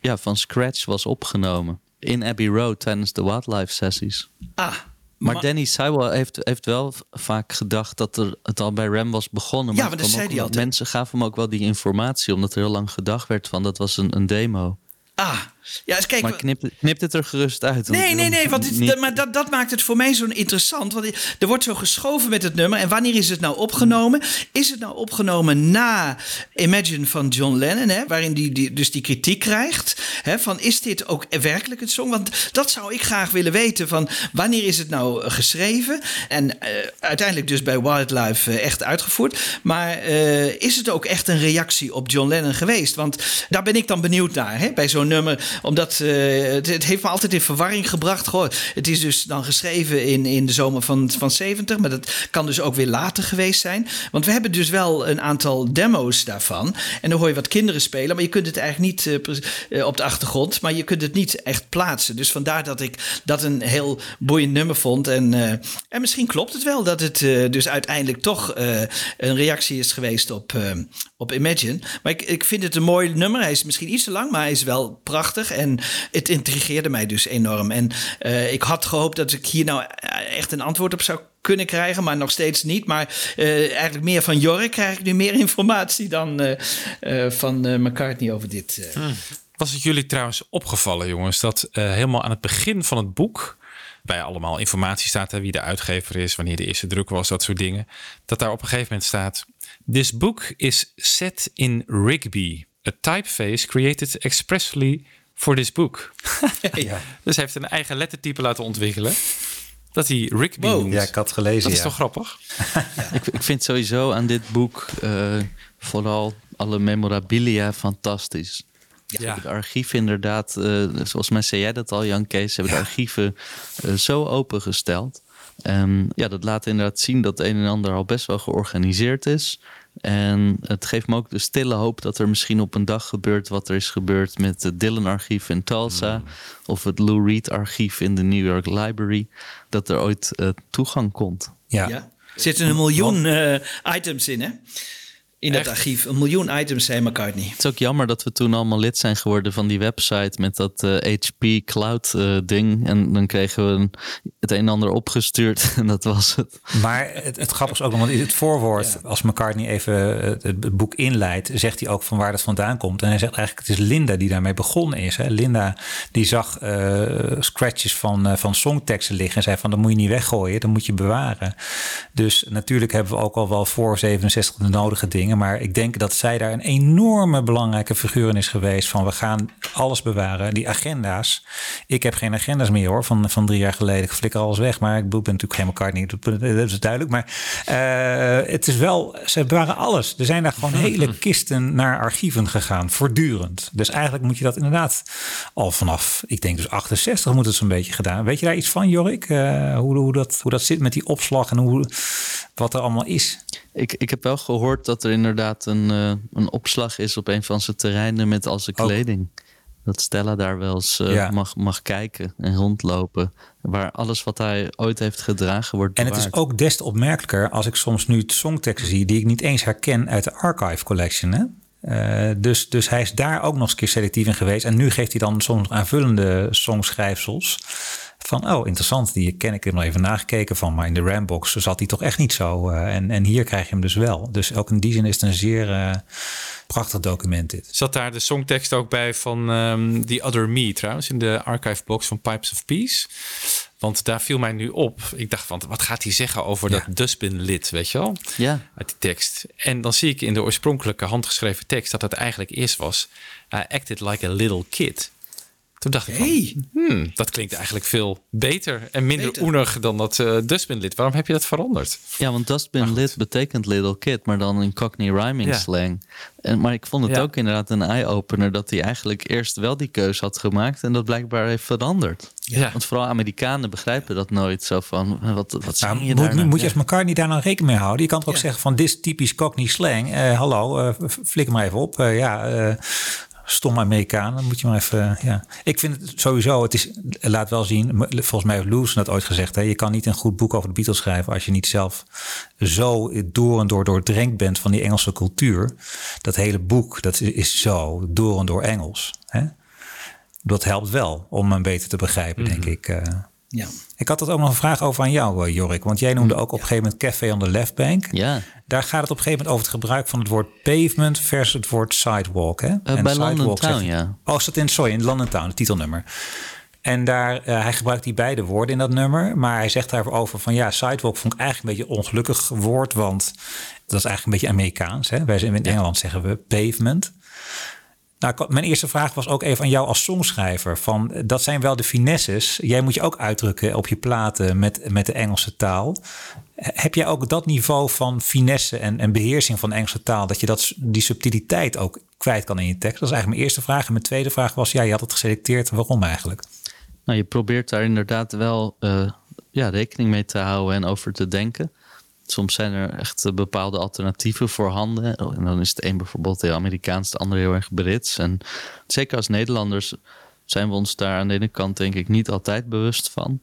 ja, van scratch was opgenomen. In Abbey Road tijdens de Wildlife sessies. Ah, maar, maar Danny heeft, heeft wel vaak gedacht dat er het al bij Ram was begonnen. Ja, maar dat zei hij altijd. Mensen gaven hem ook wel die informatie, omdat er heel lang gedacht werd van dat was een, een demo. Ah, ja, eens kijken. Maar knip, knip het er gerust uit. Nee, nee, nee, want maar dat, dat maakt het voor mij zo interessant. Want er wordt zo geschoven met het nummer. En wanneer is het nou opgenomen? Is het nou opgenomen na Imagine van John Lennon, hè, waarin die, die dus die kritiek krijgt? Hè, van is dit ook werkelijk het song? Want dat zou ik graag willen weten. Van wanneer is het nou geschreven? En uh, uiteindelijk dus bij Wildlife uh, echt uitgevoerd. Maar uh, is het ook echt een reactie op John Lennon geweest? Want daar ben ik dan benieuwd naar. Hè? Bij zo'n nummer omdat eh, het, heeft me altijd in verwarring gebracht. Goh, het is dus dan geschreven in, in de zomer van, van 70, maar dat kan dus ook weer later geweest zijn. Want we hebben dus wel een aantal demo's daarvan. En dan hoor je wat kinderen spelen, maar je kunt het eigenlijk niet eh, eh, op de achtergrond, maar je kunt het niet echt plaatsen. Dus vandaar dat ik dat een heel boeiend nummer vond. En, en misschien klopt het wel dat het dus uiteindelijk toch een reactie is geweest op, op Imagine. Maar ik, vind het een mooi nummer. Hij is misschien iets te lang, maar hij is wel prachtig. En het intrigeerde mij dus enorm. En eh, ik had gehoopt dat ik hier nou eh, echt een antwoord op zou kunnen krijgen, maar nog steeds niet. Maar eh, eigenlijk meer van Jork krijg ik nu meer informatie dan van McCartney over dit. eh. Was het jullie trouwens opgevallen, jongens, dat helemaal aan het begin van het boek, bij allemaal informatie staat er wie de uitgever is, wanneer de eerste druk was, dat soort dingen, dat daar op een gegeven moment staat: This book is set in Rigby, a typeface created expressly for this book. ja. Dus hij heeft een eigen lettertype laten ontwikkelen. Dat hij Rigby noemt. Ja, ik had gelezen. Dat is ja. toch grappig? Ik, ik vind sowieso aan dit boek eh, vooral alle memorabilia fantastisch. Ja. De archieven inderdaad, eh, zoals mij zei jij dat al, Jan Kees, hebben de archieven eh, zo opengesteld. En ja, dat laat inderdaad zien dat het een en ander al best wel georganiseerd is. En het geeft me ook de stille hoop dat er misschien op een dag gebeurt wat er is gebeurd met het Dylan-archief in Tulsa. Of het Lou Reed-archief in de New York Library. Dat er ooit eh, toegang komt. Ja. Ja. Er zitten een miljoen eh, items in, hè? In dat archief. Een miljoen items, zei McCartney. Het is ook jammer dat we toen allemaal lid zijn geworden van die website met dat eh, HP Cloud eh, ding. En dan kregen we een, het een en ander opgestuurd en dat was het. Maar het, het grappige is ook nog, want in het voorwoord, als McCartney even het, het boek inleidt, zegt hij ook van waar dat vandaan komt. En hij zegt eigenlijk, het is Linda die daarmee begonnen is. Hè. Linda die zag eh, scratches van, eh, van songteksten liggen en zei van, dat moet je niet weggooien, dat moet je bewaren. Dus natuurlijk hebben we ook al wel voor 67 de nodige dingen. Maar ik denk dat zij daar een enorme belangrijke figuur in is geweest. Van we gaan alles bewaren. Die agenda's. Ik heb geen agenda's meer hoor. Van, van drie jaar geleden. Ik flikker alles weg. Maar ik ben natuurlijk geen McCartney. Dat is duidelijk. Maar eh, het is wel. Ze bewaren alles. Er zijn daar gewoon hele kisten naar archieven gegaan. Voortdurend. Dus eigenlijk moet je dat inderdaad al vanaf. Ik denk dus 68 moet het zo'n beetje gedaan. Weet je daar iets van, Jorik? Eh, hoe, hoe, dat, hoe dat zit met die opslag en hoe, wat er allemaal is? Ik, ik heb wel gehoord dat er inderdaad een, eh, een opslag is op een van zijn terreinen met al zijn kleding. Dat Stella daar wel eens eh, Ja. mag, mag kijken en rondlopen. Waar alles wat hij ooit heeft gedragen wordt En bewaard. het is ook des te opmerkelijker als ik soms nu songteksten zie die ik niet eens herken uit de Archive Collection. Hè? Eh, dus, dus hij is daar ook nog eens een keer selectief in geweest. En nu geeft hij dan soms aanvullende songschrijfsels. Van, oh, interessant, die ken ik. Nog even nagekeken van. Maar in de Rambox zat hij toch echt niet zo. eh, en, en hier krijg je hem dus wel. Dus ook in die zin is het een zeer eh, prachtig document dit. Zat daar de songtekst ook bij van ehm The Other Me trouwens, in de archive box van Pipes of Peace? Want daar viel mij nu op. Ik dacht van, wat gaat hij zeggen over dat dustbin lid, weet je wel? Ja. Uit die tekst. En dan zie ik in de oorspronkelijke handgeschreven tekst dat het eigenlijk eerst was... I acted like a little kid. Toen dacht ik van, Hey. hmm, dat klinkt eigenlijk veel beter en minder Beter. oenig dan dat eh dustbin lid. Waarom heb je dat veranderd? Ja, want Dustbin Lid betekent little kid, maar dan in Cockney rhyming Ja. slang. En, maar ik vond het Ja. ook inderdaad een eye-opener dat hij eigenlijk eerst wel die keuze had gemaakt en dat blijkbaar heeft veranderd. Ja. Want vooral Amerikanen begrijpen dat nooit zo van, wat, wat Nou, je moet, daar nou? moet je als McCartney daar nou rekening mee houden? Je kan toch ook Ja. zeggen van dit is typisch Cockney slang. Eh, hallo, eh, f- flikker maar even op. Eh, ja, eh stom Amerikaan. Dan moet je maar even. eh, ja. Ik vind het sowieso. Het is laat wel zien. Volgens mij heeft Lewis dat ooit gezegd. Hè, je kan niet een goed boek over de Beatles schrijven als je niet zelf zo door en door doordrenkt bent van die Engelse cultuur. Dat hele boek dat is, zo door en door Engels. Hè? Dat helpt wel om hem beter te begrijpen, denk ik. Eh. Ja. Ik had dat ook nog een vraag over aan jou, eh, Jorik. Want jij noemde ook op een gegeven moment Café on the Left Bank. Ja, Daar gaat het op een gegeven moment over het gebruik van het woord pavement versus het woord sidewalk. Hè? bij sidewalk London zegt- Town, ja. Oh, is dat in, sorry, in London Town, het titelnummer. En daar, eh, hij gebruikt die beide woorden in dat nummer. Maar hij zegt daarover van ja, sidewalk vond ik eigenlijk een beetje een ongelukkig woord. Want dat is eigenlijk een beetje Amerikaans. Hè? Wij zijn in Engeland zeggen we pavement. Nou, mijn eerste vraag was ook even aan jou als songschrijver. Van, dat zijn wel de finesses. Jij moet je ook uitdrukken op je platen met, met de Engelse taal. Heb jij ook dat niveau van finesse en, en beheersing van de Engelse taal... dat je dat, die subtiliteit ook kwijt kan in je tekst? Dat is eigenlijk mijn eerste vraag. En mijn tweede vraag was, ja, je had het geselecteerd. Waarom eigenlijk? Nou, je probeert daar inderdaad wel eh, ja, rekening mee te houden en over te denken. Soms zijn er echt eh, bepaalde alternatieven voorhanden. En dan is het een bijvoorbeeld heel Amerikaans, de ander heel erg Brits. En zeker als Nederlanders zijn we ons daar aan de ene kant denk ik niet altijd bewust van.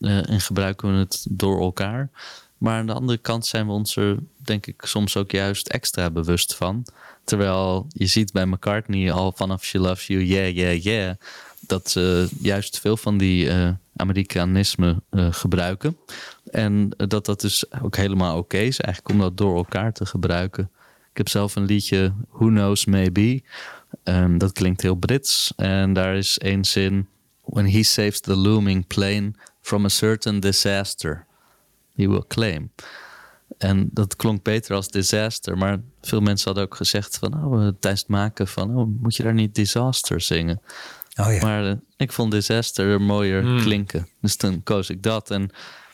Eh, en gebruiken we het door elkaar. Maar aan de andere kant zijn we ons er denk ik soms ook juist extra bewust van. Terwijl je ziet bij McCartney al vanaf She Loves You, yeah, yeah, yeah... dat ze juist veel van die eh, gebruiken. En eh, dat dat dus ook helemaal oké is eigenlijk om dat door elkaar te gebruiken. Ik heb zelf een liedje Who Knows Maybe. Ehm, dat klinkt heel Brits. En daar is één zin... When he saves the looming plane from a certain disaster, he will claim. En dat klonk beter als disaster. Maar veel mensen hadden ook gezegd van... Oh, tijdens maken van... Oh, moet je daar niet disaster zingen? Oh ja. Maar eh, ik vond disaster mooier Hmm. klinken. Dus toen koos ik dat. En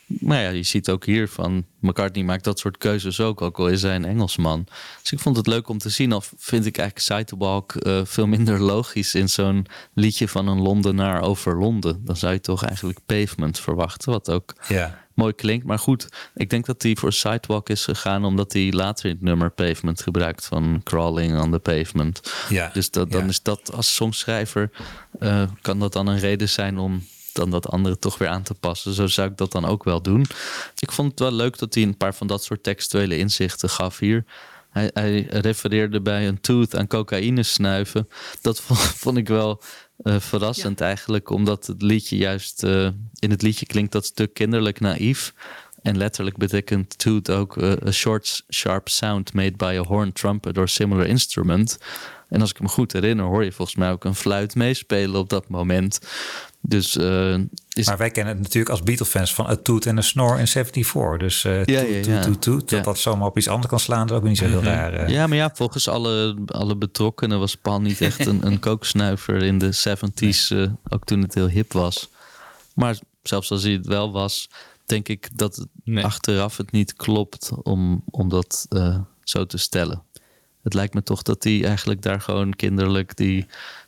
nou ja, je ziet ook hier van... McCartney maakt dat soort keuzes ook, ook al is hij een Engelsman. Dus ik vond het leuk om te zien. Of vind ik eigenlijk Sidewalk eh veel minder logisch... in zo'n liedje van een Londenaar over Londen. Dan zou je toch eigenlijk Pavement verwachten. Wat ook Ja. Mooi klinkt. Maar goed, ik denk dat hij voor Sidewalk is gegaan... omdat hij later in het nummer Pavement gebruikt... van Crawling on the Pavement. Ja, Dus dat, dan ja. is dat als songschrijver... eh, kan dat dan een reden zijn om dan dat andere toch weer aan te passen. Zo zou ik dat dan ook wel doen. Ik vond het wel leuk dat hij een paar van dat soort textuele inzichten gaf hier. Hij, hij refereerde bij een tooth aan cocaïne snuiven. Dat vond, vond ik wel eh, verrassend eigenlijk. Omdat het liedje juist... eh, in het liedje klinkt dat stuk kinderlijk naïef. En letterlijk betekent tooth ook eh, a short, sharp sound made by a horn, trumpet or similar instrument. En als ik me goed herinner, hoor je volgens mij ook een fluit meespelen op dat moment. Dus eh, is Maar wij kennen het natuurlijk als Beatle-fans van A Toot en A Snore in 74. Dus Ja, ja, ja. toot, toot. Dat dat zomaar op iets anders kan slaan, dat is ook niet zo heel raar. eh. Ja, maar ja, volgens alle, alle betrokkenen was Paul niet echt een, een kooksnuiver in de 70s, eh, ook toen het heel hip was. Maar zelfs als hij het wel was, denk ik dat Nee. achteraf het niet klopt om, om dat zo te stellen. Het lijkt me toch dat hij eigenlijk daar gewoon kinderlijk die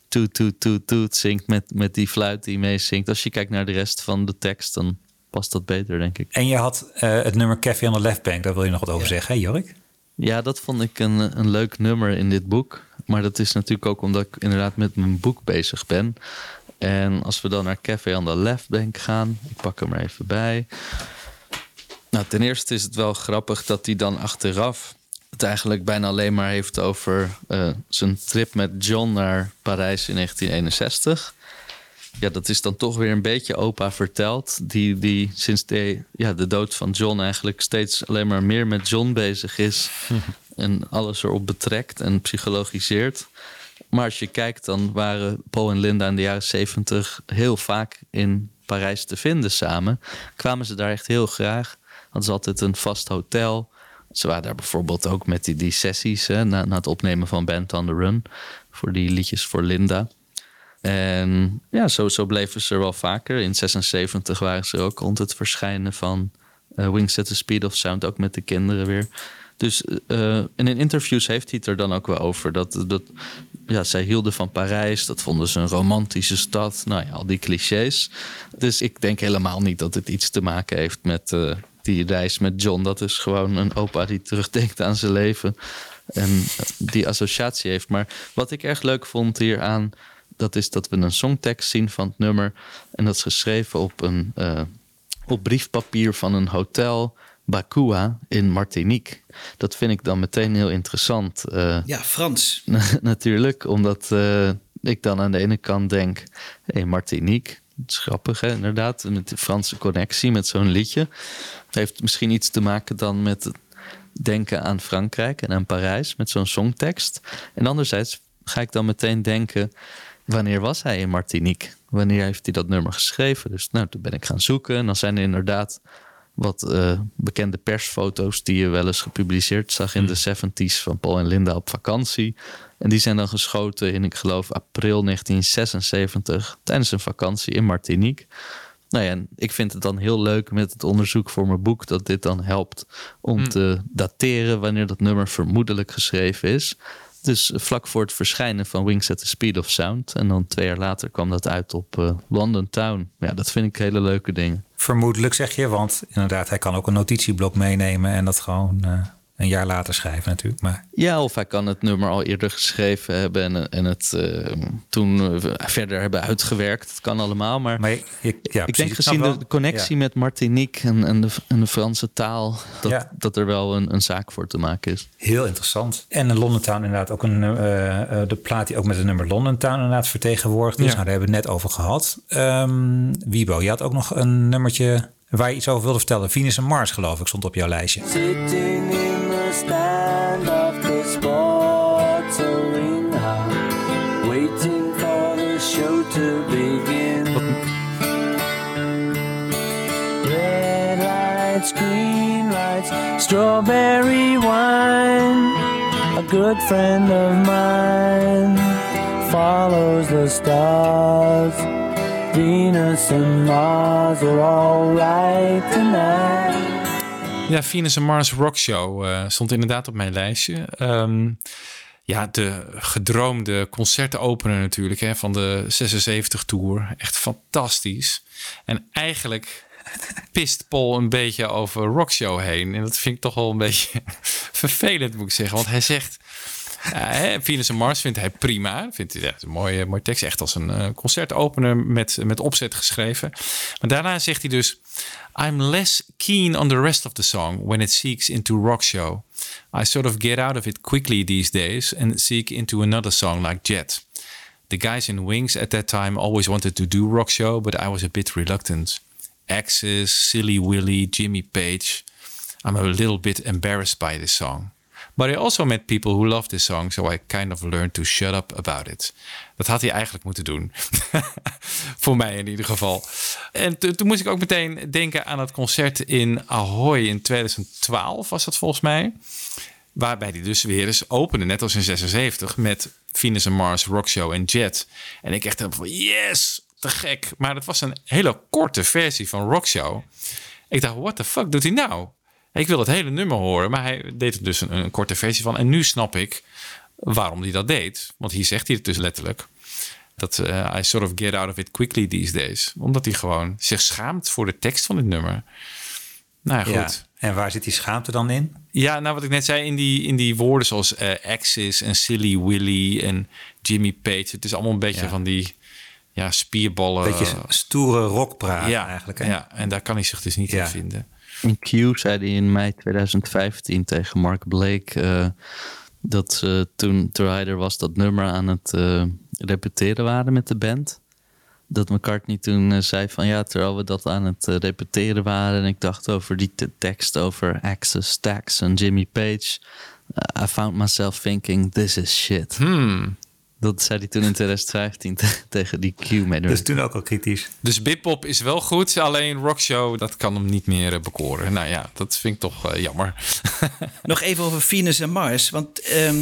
toet, toet, toet, toet zingt met, met die fluit die meezingt. Als je kijkt naar de rest van de tekst, dan past dat beter, denk ik. En je had eh, het nummer Café on the Left Bank, daar wil je nog wat over zeggen, hè Jorik? Ja, dat vond ik een, een leuk nummer in dit boek. Maar dat is natuurlijk ook omdat ik inderdaad met mijn boek bezig ben. En als we dan naar Café on the Left Bank gaan, ik pak hem er even bij. Nou, ten eerste is het wel grappig dat hij dan achteraf het eigenlijk bijna alleen maar heeft over eh, zijn trip met John naar Parijs in 1961. Ja, dat is dan toch weer een beetje opa verteld. Die, die sinds de, ja, de dood van John eigenlijk steeds alleen maar meer met John bezig is. en alles erop betrekt en psychologiseert. Maar als je kijkt, dan waren Paul en Linda in de jaren zeventig heel vaak in Parijs te vinden samen. Kwamen ze daar echt heel graag. Hadden ze altijd een vast hotel. Ze waren daar bijvoorbeeld ook met die, sessies hè, na, na het opnemen van Band on the Run. Voor die liedjes voor Linda. En ja, zo, zo bleven ze er wel vaker. In 76 waren ze ook rond het verschijnen van eh, Wings at the Speed of Sound, ook met de kinderen weer. Dus eh, en in interviews heeft hij het er dan ook wel over. Dat, dat, ja, zij hielden van Parijs, dat vonden ze een romantische stad. Nou ja, al die clichés. Dus ik denk helemaal niet dat het iets te maken heeft met eh, die reis met John. Dat is gewoon een opa die terugdenkt aan zijn leven. En die associatie heeft. Maar wat ik erg leuk vond hieraan dat is dat we een songtekst zien van het nummer. En dat is geschreven op, een, eh, op briefpapier van een hotel Bakua in Martinique. Dat vind ik dan meteen heel interessant. eh, Ja, Frans. natuurlijk, omdat eh, ik dan aan de ene kant denk... hé, hey, Martinique, dat is grappig hè, inderdaad. Met de Franse connectie, met zo'n liedje. Het heeft misschien iets te maken dan met het denken aan Frankrijk en aan Parijs... met zo'n songtekst. En anderzijds ga ik dan meteen denken... wanneer was hij in Martinique? Wanneer heeft hij dat nummer geschreven? Dus nou, toen ben ik gaan zoeken en dan zijn er inderdaad wat eh, bekende persfoto's die je wel eens gepubliceerd zag in de 70s van Paul en Linda op vakantie. En die zijn dan geschoten in, ik geloof, april 1976 tijdens een vakantie in Martinique. Nou ja, en ik vind het dan heel leuk met het onderzoek voor mijn boek dat dit dan helpt om Hmm. te dateren wanneer dat nummer vermoedelijk geschreven is. Dus vlak voor het verschijnen van Wings at the Speed of Sound. En dan twee jaar later kwam dat uit op eh, London Town. Ja, dat vind ik hele leuke dingen. Vermoedelijk zeg je, want inderdaad, hij kan ook een notitieblok meenemen en dat gewoon eh, een jaar later schrijven natuurlijk. Maar Ja, of hij kan het nummer al eerder geschreven hebben en, en het eh, toen eh, verder hebben uitgewerkt. Het kan allemaal, maar, maar je- ja, ik denk gezien de, wel. de connectie Ja. met Martinique en, en, de, en de Franse taal, dat, Ja. dat er wel een, een zaak voor te maken is. Heel interessant. En in London Town inderdaad ook een, eh, eh, de plaat die ook met het nummer London Town inderdaad vertegenwoordigd is. Ja. Nou, daar hebben we het net over gehad. Ehm Wiebo, je had ook nog een nummertje waar je iets over wilde vertellen. Venus en Mars geloof ik stond op jouw lijstje. Stand of the sports arena, waiting for the show to begin. Red lights, green lights, strawberry wine. A good friend of mine follows the stars. Venus and Mars are alright tonight. Ja, Venus en Mars Rock Show eh, stond inderdaad op mijn lijstje. Ehm, ja, de gedroomde concertopener natuurlijk hè, van de 76 Tour. Echt fantastisch. En eigenlijk pist Paul een beetje over Rock Show heen. En dat vind ik toch wel een beetje vervelend, moet ik zeggen. Want hij zegt... Venus en Mars vindt hij prima. Vindt hij is een mooie, mooie tekst. Echt als een eh, concertopener met, met opzet geschreven. Maar daarna zegt hij dus... I'm less keen on the rest of the song when it seeks into rock show. I sort of get out of it quickly these days and seek into another song like Jet. The guys in Wings at that time always wanted to do rock show, but I was a bit reluctant. Axis, Silly Willy, Jimmy Page. I'm a little bit embarrassed by this song. But I also met people who love this song, so I kind of learned to shut up about it. Dat had hij eigenlijk moeten doen. Voor mij in ieder geval. En to- toen moest ik ook meteen denken aan het concert in Ahoy in 2012, was dat volgens mij. Waarbij die dus weer eens opende, net als in 76, met Venus en Mars, Rockshow en Jet. En ik echt van, yes, te gek. Maar dat was een hele korte versie van Rockshow. Ik dacht, what the fuck doet hij nou? Ik wil het hele nummer horen, maar hij deed er dus een, een korte versie van. En nu snap ik waarom hij dat deed. Want hier zegt hij het dus letterlijk. Dat eh, I sort of get out of it quickly these days. Omdat hij gewoon zich schaamt voor de tekst van het nummer. Nou ja, goed. Ja. En waar zit die schaamte dan in? Ja, nou wat ik net zei, in die, in die woorden zoals eh, Axis en Silly Willy en Jimmy Page. Het is allemaal een beetje Ja. van die ja, spierballen. Beetje stoere rockpraat ja, eigenlijk. Hè? Ja, en daar kan hij zich dus niet in vinden. In Q zei hij in mei 2015 tegen Mark Blake eh, dat ze toen, er was, dat nummer aan het eh, repeteren waren met de band. Dat McCartney toen eh, zei van ja, terwijl we dat aan het repeteren waren en ik dacht over die te- tekst over Axis, Stax en Jimmy Page. I found myself thinking, this is shit. Hmm. Dat zei hij toen in 2015 te- tegen die Q-medewerker. Dus toen ook al kritisch. Dus Bipop is wel goed, alleen Rockshow, dat kan hem niet meer eh, bekoren. Nou ja, dat vind ik toch eh, jammer. Nog even over Venus en Mars. Want ehm,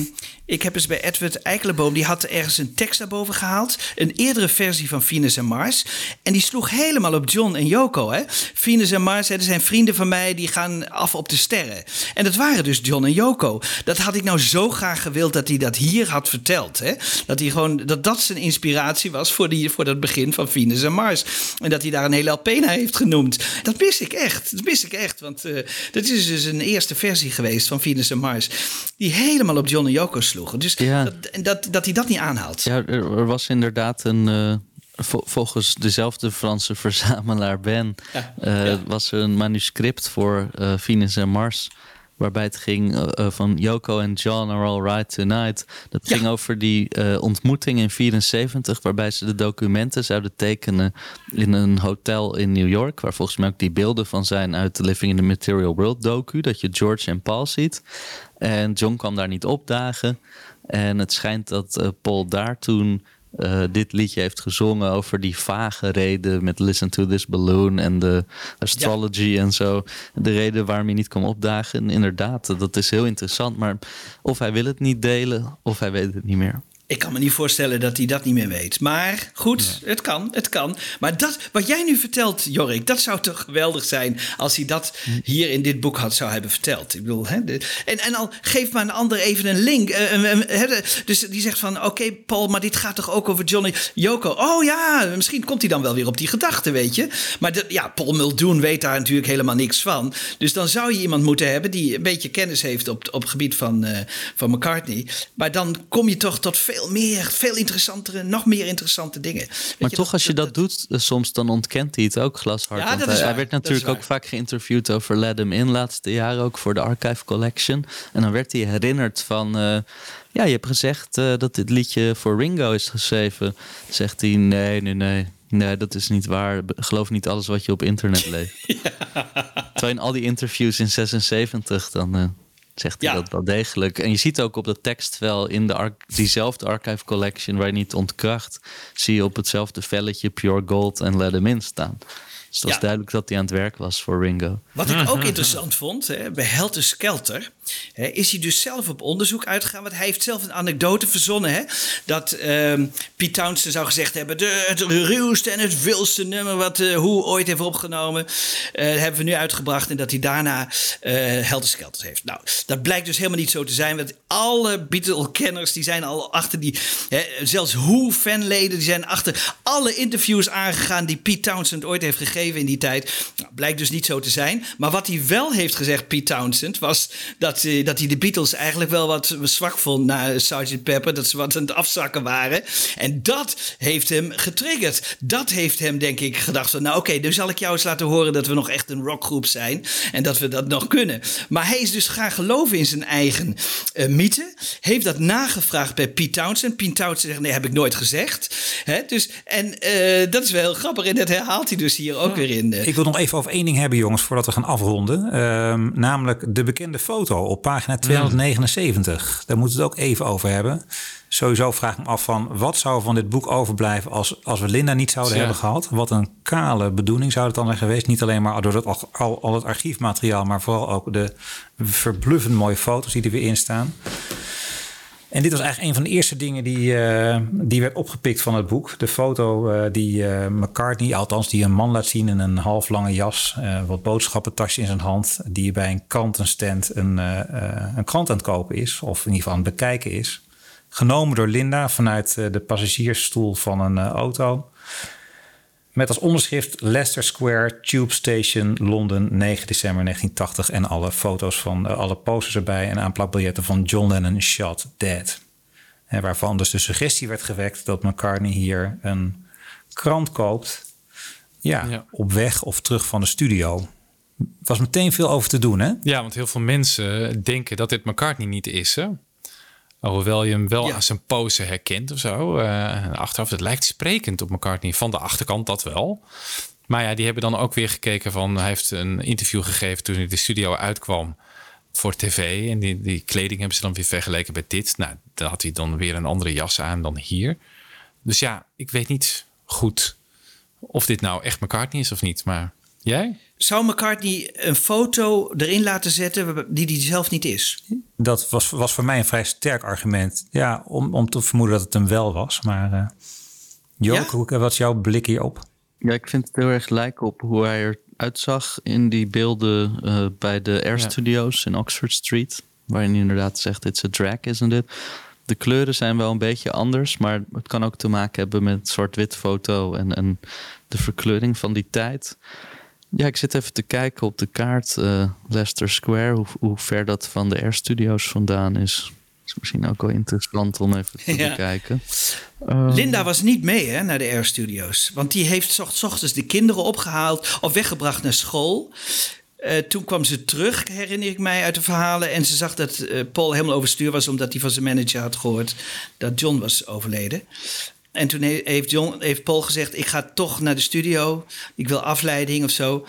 ik heb eens bij Edward Eikelenboom... die had ergens een tekst daarboven gehaald. Een eerdere versie van Venus en Mars. En die sloeg helemaal op John en Yoko. Hè? Venus en Mars, zijn vrienden van mij... die gaan af op de sterren. En dat waren dus John en Yoko. Dat had ik nou zo graag gewild dat hij dat hier had verteld. Hè? Dat, hij gewoon, dat dat zijn inspiratie was voor, die, voor dat begin van Venus en Mars. En dat hij daar een hele LP naar heeft genoemd. Dat mis ik echt. Dat mis ik echt. Want eh dat is dus een eerste versie geweest van Venus en Mars. Die helemaal op John en Yoko sloegen. Dus Ja. dat, dat, dat hij dat niet aanhaalt. Ja, er, was inderdaad een. eh, vol- volgens dezelfde Franse verzamelaar Ben. Ja, eh, ja. was er een manuscript voor eh, Venus en Mars. Waarbij het ging eh, eh, van Yoko en John are all right tonight. Dat Ja. ging over die eh, ontmoeting in 74. Waarbij ze de documenten zouden tekenen in een hotel in New York. Waar volgens mij ook die beelden van zijn uit de Living in the Material World docu. Dat je George en Paul ziet. En John kwam daar niet opdagen. En het schijnt dat Paul daar toen eh, dit liedje heeft gezongen over die vage reden met Listen to This Balloon en de astrology en zo. De reden waarom hij niet kwam opdagen. En inderdaad, dat is heel interessant. Maar of hij wil het niet delen of hij weet het niet meer. Ik kan me niet voorstellen dat hij dat niet meer weet. Maar goed, het kan, het kan. Maar dat, wat jij nu vertelt, Jorik, dat zou toch geweldig zijn als hij dat hier in dit boek had zou hebben verteld. Ik bedoel, hè, de- en, en al geef maar een ander even een link. eh, dus die zegt van, oké Paul, maar dit gaat toch ook over Johnny Joko? Oh ja, misschien komt hij dan wel weer op die gedachte, weet je. Maar de, ja, Paul Muldoon weet daar natuurlijk helemaal niks van. Dus dan zou je iemand moeten hebben die een beetje kennis heeft op, op het gebied van, eh, van McCartney. Maar dan kom je toch tot veel meer, veel interessantere, nog meer interessante dingen. Weet Maar toch, als je dat doet, eh, soms dan ontkent hij het ook glashard. Ja, Want hij, waar, werd natuurlijk ook vaak geïnterviewd over Let Him In laatste jaren, ook voor de Archive Collection. En dan werd hij herinnerd van, eh, ja, je hebt gezegd eh, dat dit liedje voor Ringo is geschreven. Zegt hij, nee, nee, nee. Nee, dat is niet waar. Geloof niet alles wat je op internet leest. Terwijl in al die interviews in 76, dan zegt hij Ja. dat wel degelijk. En je ziet ook op de tekst wel in de ar- diezelfde archive collection waar je niet ontkracht, zie je op hetzelfde velletje Pure Gold en Let In staan. Dus het was Ja. duidelijk dat hij aan het werk was voor Ringo. Wat ik ook interessant vond, hè, bij Helter Skelter, is hij dus zelf op onderzoek uitgegaan. Want hij heeft zelf een anekdote verzonnen. Hè, dat ehm Pete Townsend zou gezegd hebben: de, het ruwste en het wilste nummer wat eh Hoe ooit heeft opgenomen, eh, hebben we nu uitgebracht. En dat hij daarna eh Helter Skelter heeft. Nou, dat blijkt dus helemaal niet zo te zijn. Want alle Beatle-kenners die zijn al achter die. Hè, zelfs Who-fanleden die zijn achter alle interviews aangegaan die Pete Townsend ooit heeft gegeven in die tijd. Nou, blijkt dus niet zo te zijn. Maar wat hij wel heeft gezegd, Pete Townsend, was dat, eh, dat hij de Beatles eigenlijk wel wat zwak vond na Sgt. Pepper. Dat ze wat aan het afzakken waren. En dat heeft hem getriggerd. Dat heeft hem, denk ik, gedacht van... nou oké, nu zal ik jou eens laten horen dat we nog echt een rockgroep zijn. En dat we dat nog kunnen. Maar hij is dus gaan geloven in zijn eigen eh, mythe. Heeft dat nagevraagd bij Pete Townsend. Pete Townsend zegt, nee, heb ik nooit gezegd. Hè? Dus, en eh, dat is wel heel grappig. En dat herhaalt hij dus hier ook weer in. Ik wil nog even over één ding hebben, jongens, voordat we gaan afronden. Ehm, namelijk de bekende foto op pagina 279. Daar moeten we het ook even over hebben. Sowieso vraag ik me af van wat zou van dit boek overblijven als, als we Linda niet zouden Ja. hebben gehad. Wat een kale bedoeling zou het dan zijn geweest. Niet alleen maar door dat, al, al het archiefmateriaal, maar vooral ook de verbluffend mooie foto's die er weer in staan. En dit was eigenlijk een van de eerste dingen die, eh, die werd opgepikt van het boek. De foto eh, die eh, McCartney, althans die een man laat zien in een halflange jas, eh, wat boodschappentasje in zijn hand, die bij een krantenstand een, een krant aan het kopen is, of in ieder geval aan het bekijken is. Genomen door Linda vanuit de passagiersstoel van een auto. Met als onderschrift Leicester Square, Tube Station, Londen, 9 december 1980. En alle foto's van eh, alle posters erbij en aanplakbiljetten van John Lennon Shot Dead. En waarvan dus de suggestie werd gewekt dat McCartney hier een krant koopt. Ja, Ja. op weg of terug van de studio. Was meteen veel over te doen, hè? Ja, want heel veel mensen denken dat dit McCartney niet is. Hè? Alhoewel je hem wel Ja. aan zijn pose herkent of zo. eh, achteraf, het lijkt sprekend op McCartney. Van de achterkant dat wel. Maar ja, die hebben dan ook weer gekeken van... Hij heeft een interview gegeven toen hij de studio uitkwam voor tv. En die, die kleding hebben ze dan weer vergeleken bij dit. Nou, dan had hij dan weer een andere jas aan dan hier. Dus ja, ik weet niet goed of dit nou echt McCartney is of niet. Maar jij? Zou McCartney een foto erin laten zetten die hij zelf niet is? Dat was, was voor mij een vrij sterk argument. Ja, om, om te vermoeden dat het hem wel was. Maar uh, Joke, Ja? hoe- wat is jouw blik hierop? Ja, ik vind het heel erg lijken op hoe hij eruit zag in die beelden eh, bij de Air Ja. Studios in Oxford Street. Waarin hij inderdaad zegt, it's a drag, isn't it? De kleuren zijn wel een beetje anders, maar het kan ook te maken hebben met zwart-wit foto en, en de verkleuring van die tijd. Ja, ik zit even te kijken op de kaart eh, Leicester Square, hoe, hoe ver dat van de Air Studios vandaan is. is misschien ook wel interessant om even te Ja. bekijken. Ehm, Linda was niet mee hè, naar de Air Studios. Want die heeft 's ochtends de kinderen opgehaald of weggebracht naar school. Eh, toen kwam ze terug, herinner ik mij uit de verhalen. En ze zag dat eh, Paul helemaal overstuur was, omdat hij van zijn manager had gehoord dat John was overleden. En toen he- heeft, John, heeft Paul gezegd: Ik ga toch naar de studio. Ik wil afleiding of zo.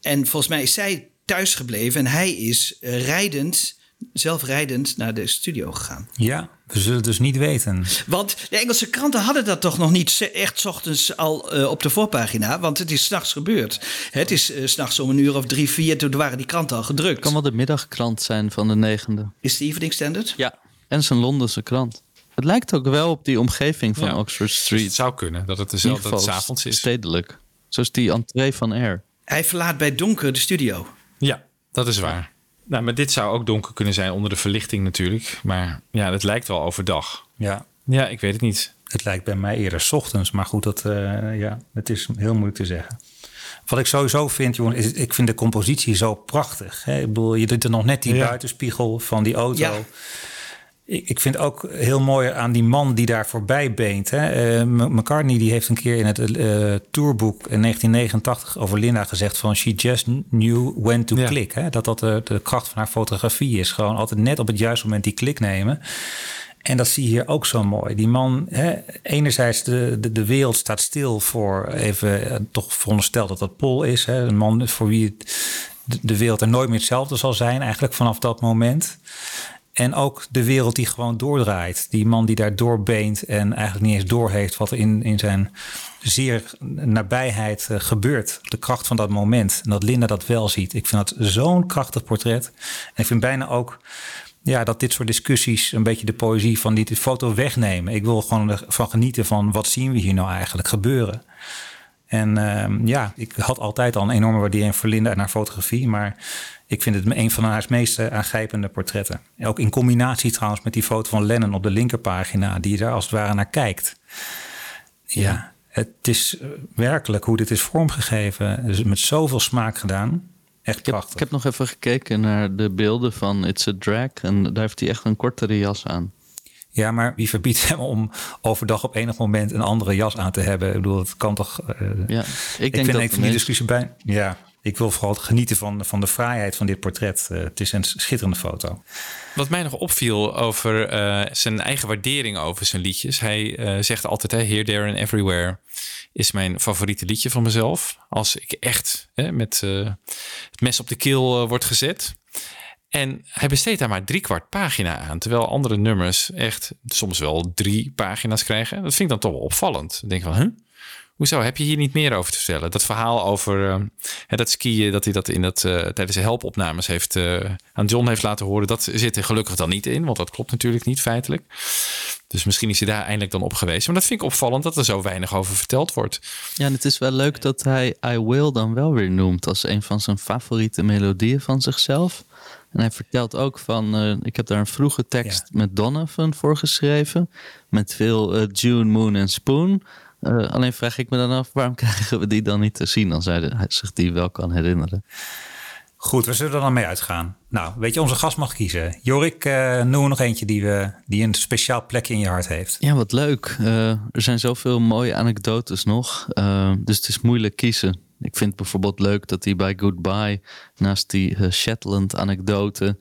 En volgens mij is zij thuis gebleven en hij is eh, rijdend, zelf rijdend naar de studio gegaan. Ja, We zullen het dus niet weten. Want de Engelse kranten hadden dat toch nog niet echt 's ochtends al eh, op de voorpagina. Want het is s'nachts gebeurd. Het is eh, s s'nachts om een uur of drie, vier. Toen waren die kranten al gedrukt. kan wel de middagkrant zijn van de negende. Is het de Evening Standard? Ja. En zijn Londense krant. Het lijkt ook wel op die omgeving van Ja. Oxford Street. Het zou kunnen dat het dezelfde dat geval het 's avonds is. stedelijk. Zoals die entree van Air. Hij verlaat bij donker de studio. Ja, dat is waar. Nou, maar dit zou ook donker kunnen zijn onder de verlichting natuurlijk. Maar ja, het lijkt wel overdag. Ja, Ja, ik weet het niet. het lijkt bij mij eerder 's ochtends. Maar goed, dat, eh, ja, het is heel moeilijk te zeggen. Wat ik sowieso vind, jongen, is ik vind de compositie zo prachtig. Hè? Ik bedoel, je doet er nog net die Ja. buitenspiegel van die auto. Ja. Ik, vind ook heel mooi aan die man die daar voorbij beent. Hè? Eh, McCartney die heeft een keer in het eh, tourboek in 1989 over Linda gezegd van... she just knew when to Ja. click. Hè? Dat dat de, de kracht van haar fotografie is. Gewoon altijd net op het juiste moment die klik nemen. En dat zie je hier ook zo mooi. Die man, hè, enerzijds de, de, de wereld staat stil voor even, eh, toch veronderstel dat dat Paul is. Hè, een man voor wie het, de, de wereld er nooit meer hetzelfde zal zijn, eigenlijk vanaf dat moment. En ook de wereld die gewoon doordraait. Die man die daar doorbeent en eigenlijk niet eens doorheeft wat er in, in zijn zeer nabijheid eh, gebeurt. De kracht van dat moment. En dat Linda dat wel ziet. Ik vind dat zo'n krachtig portret. En ik vind bijna ook ja, dat dit soort discussies een beetje de poëzie van die foto wegnemen. Ik wil gewoon ervan genieten van wat zien we hier nou eigenlijk gebeuren. En ehm, ja, ik had altijd al een enorme waardering voor Linda en haar fotografie. Maar ik vind het een van haar meest eh, aangrijpende portretten. Ook in combinatie trouwens met die foto van Lennon op de linkerpagina, die je daar als het ware naar kijkt. Ja, het is eh, werkelijk hoe dit is vormgegeven. Dus met zoveel smaak gedaan. Echt Ik heb, prachtig. ik heb nog even gekeken naar de beelden van It's a Drag. En daar heeft hij echt een kortere jas aan. Ja, maar wie verbiedt hem om overdag op enig moment een andere jas aan te hebben? Ik bedoel, het kan toch. eh, Ja, ik ik, denk vind dat ik van die discussie bij. Ja, ik wil vooral genieten van, van de vrijheid van dit portret. Eh, het is een schitterende foto. Wat mij nog opviel over eh, zijn eigen waardering over zijn liedjes. Hij eh, zegt altijd, hè, Here, There and Everywhere is mijn favoriete liedje van mezelf. Als ik echt hè, met het mes op de keel word gezet. En hij besteedt daar maar drie kwart pagina aan. Terwijl andere nummers echt soms wel drie pagina's krijgen. Dat vind ik dan toch wel opvallend. Ik denk van, huh? Hoezo? Heb je hier niet meer over te vertellen? Dat verhaal over eh, hè, dat skiën, dat hij dat in dat, eh, tijdens de helpopnames heeft, eh, aan John heeft laten horen, dat zit er gelukkig dan niet in, want dat klopt natuurlijk niet feitelijk. Dus misschien is hij daar eindelijk dan op geweest. Maar dat vind ik opvallend dat er zo weinig over verteld wordt. Ja, en het is wel leuk dat hij I Will dan wel weer noemt als een van zijn favoriete melodieën van zichzelf. En hij vertelt ook van, eh, ik heb daar een vroege tekst met Donovan voor geschreven. Met veel June, Moon en Spoon. Eh, alleen vraag ik me dan af, waarom krijgen we die dan niet te zien als hij, de- hij zich die wel kan herinneren? Goed, we zullen er dan mee uitgaan. Nou, weet je, onze gast mag kiezen. Jorik, eh noem nog eentje die, we, die een speciaal plekje in je hart heeft. Ja, wat leuk. Eh, er zijn zoveel mooie anekdotes nog. Dus het is moeilijk kiezen. Ik vind bijvoorbeeld leuk dat hij bij Goodbye, naast die Shetland-anekdote,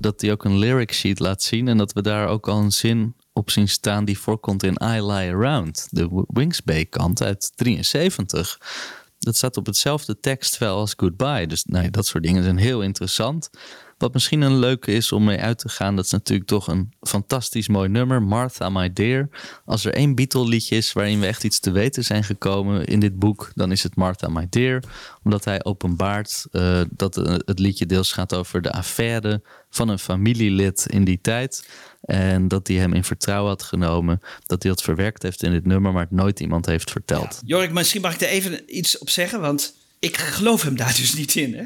dat hij ook een lyric sheet laat zien. En dat we daar ook al een zin op zien staan die voorkomt in I Lie Around, de Wingsbay-kant uit 73. Dat staat op hetzelfde tekstvel als Goodbye. Dus nee, dat soort dingen zijn heel interessant. Wat misschien een leuke is om mee uit te gaan, dat is natuurlijk toch een fantastisch mooi nummer, Martha My Dear. Als er één Beatle liedje is waarin we echt iets te weten zijn gekomen in dit boek, dan is het Martha My Dear. Omdat hij openbaart eh, dat eh, het liedje deels gaat over de affaire van een familielid in die tijd. En dat hij hem in vertrouwen had genomen, dat hij dat verwerkt heeft in dit nummer, maar het nooit iemand heeft verteld. Jorik, misschien mag ik er even iets op zeggen, want ik geloof hem daar dus niet in. Hè?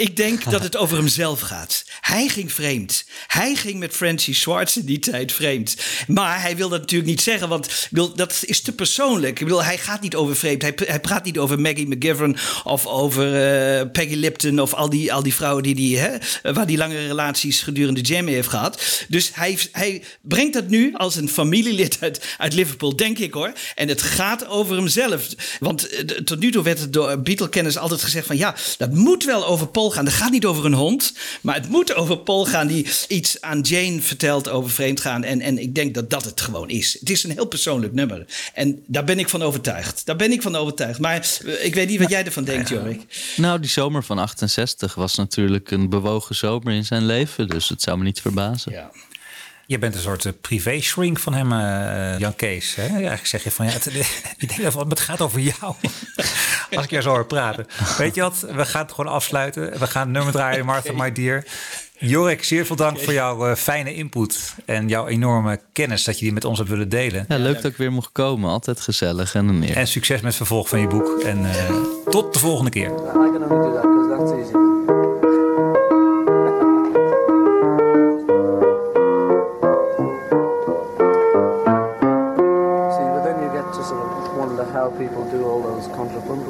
Ik denk dat het over hemzelf gaat. Hij ging vreemd. Hij ging met Francie Schwartz in die tijd vreemd. Maar hij wil dat natuurlijk niet zeggen, want dat is te persoonlijk. Ik bedoel, hij gaat niet over vreemd. Hij, hij praat niet over Maggie McGivern of over eh, Peggy Lipton of al die, al die vrouwen die die, hè, waar die langere relaties gedurende Jam heeft gehad. Dus hij, hij brengt dat nu als een familielid uit, uit Liverpool, denk ik hoor. En het gaat over hemzelf. Want eh, tot nu toe werd het door Beatle-kenners altijd gezegd van ja, dat moet wel over Paul gaan. Dat gaat niet over een hond, maar het moet over Paul gaan die iets aan Jane vertelt over vreemdgaan. En, en ik denk dat dat het gewoon is. Het is een heel persoonlijk nummer. En daar ben ik van overtuigd. Daar ben ik van overtuigd. Maar eh, ik weet niet wat jij ervan denkt, Jorik. Nou, die zomer van 68 was natuurlijk een bewogen zomer in zijn leven. Dus het zou me niet verbazen. Ja. Je bent een soort eh, privé-shrink van hem, eh, Jan Kees. Hè? Eigenlijk zeg je van, ja, het, ik denk dat het gaat over jou. Als ik jou zo hoor praten. Weet je wat, we gaan het gewoon afsluiten. We gaan het nummer draaien, Martha, my dear. Jorik, zeer veel dank voor jouw eh, fijne input en jouw enorme kennis dat je die met ons hebt willen delen. Ja, leuk dat ik weer mocht komen. Altijd gezellig en een eer. En succes met het vervolg van je boek. En eh, tot de volgende keer. People do all those contrapuntal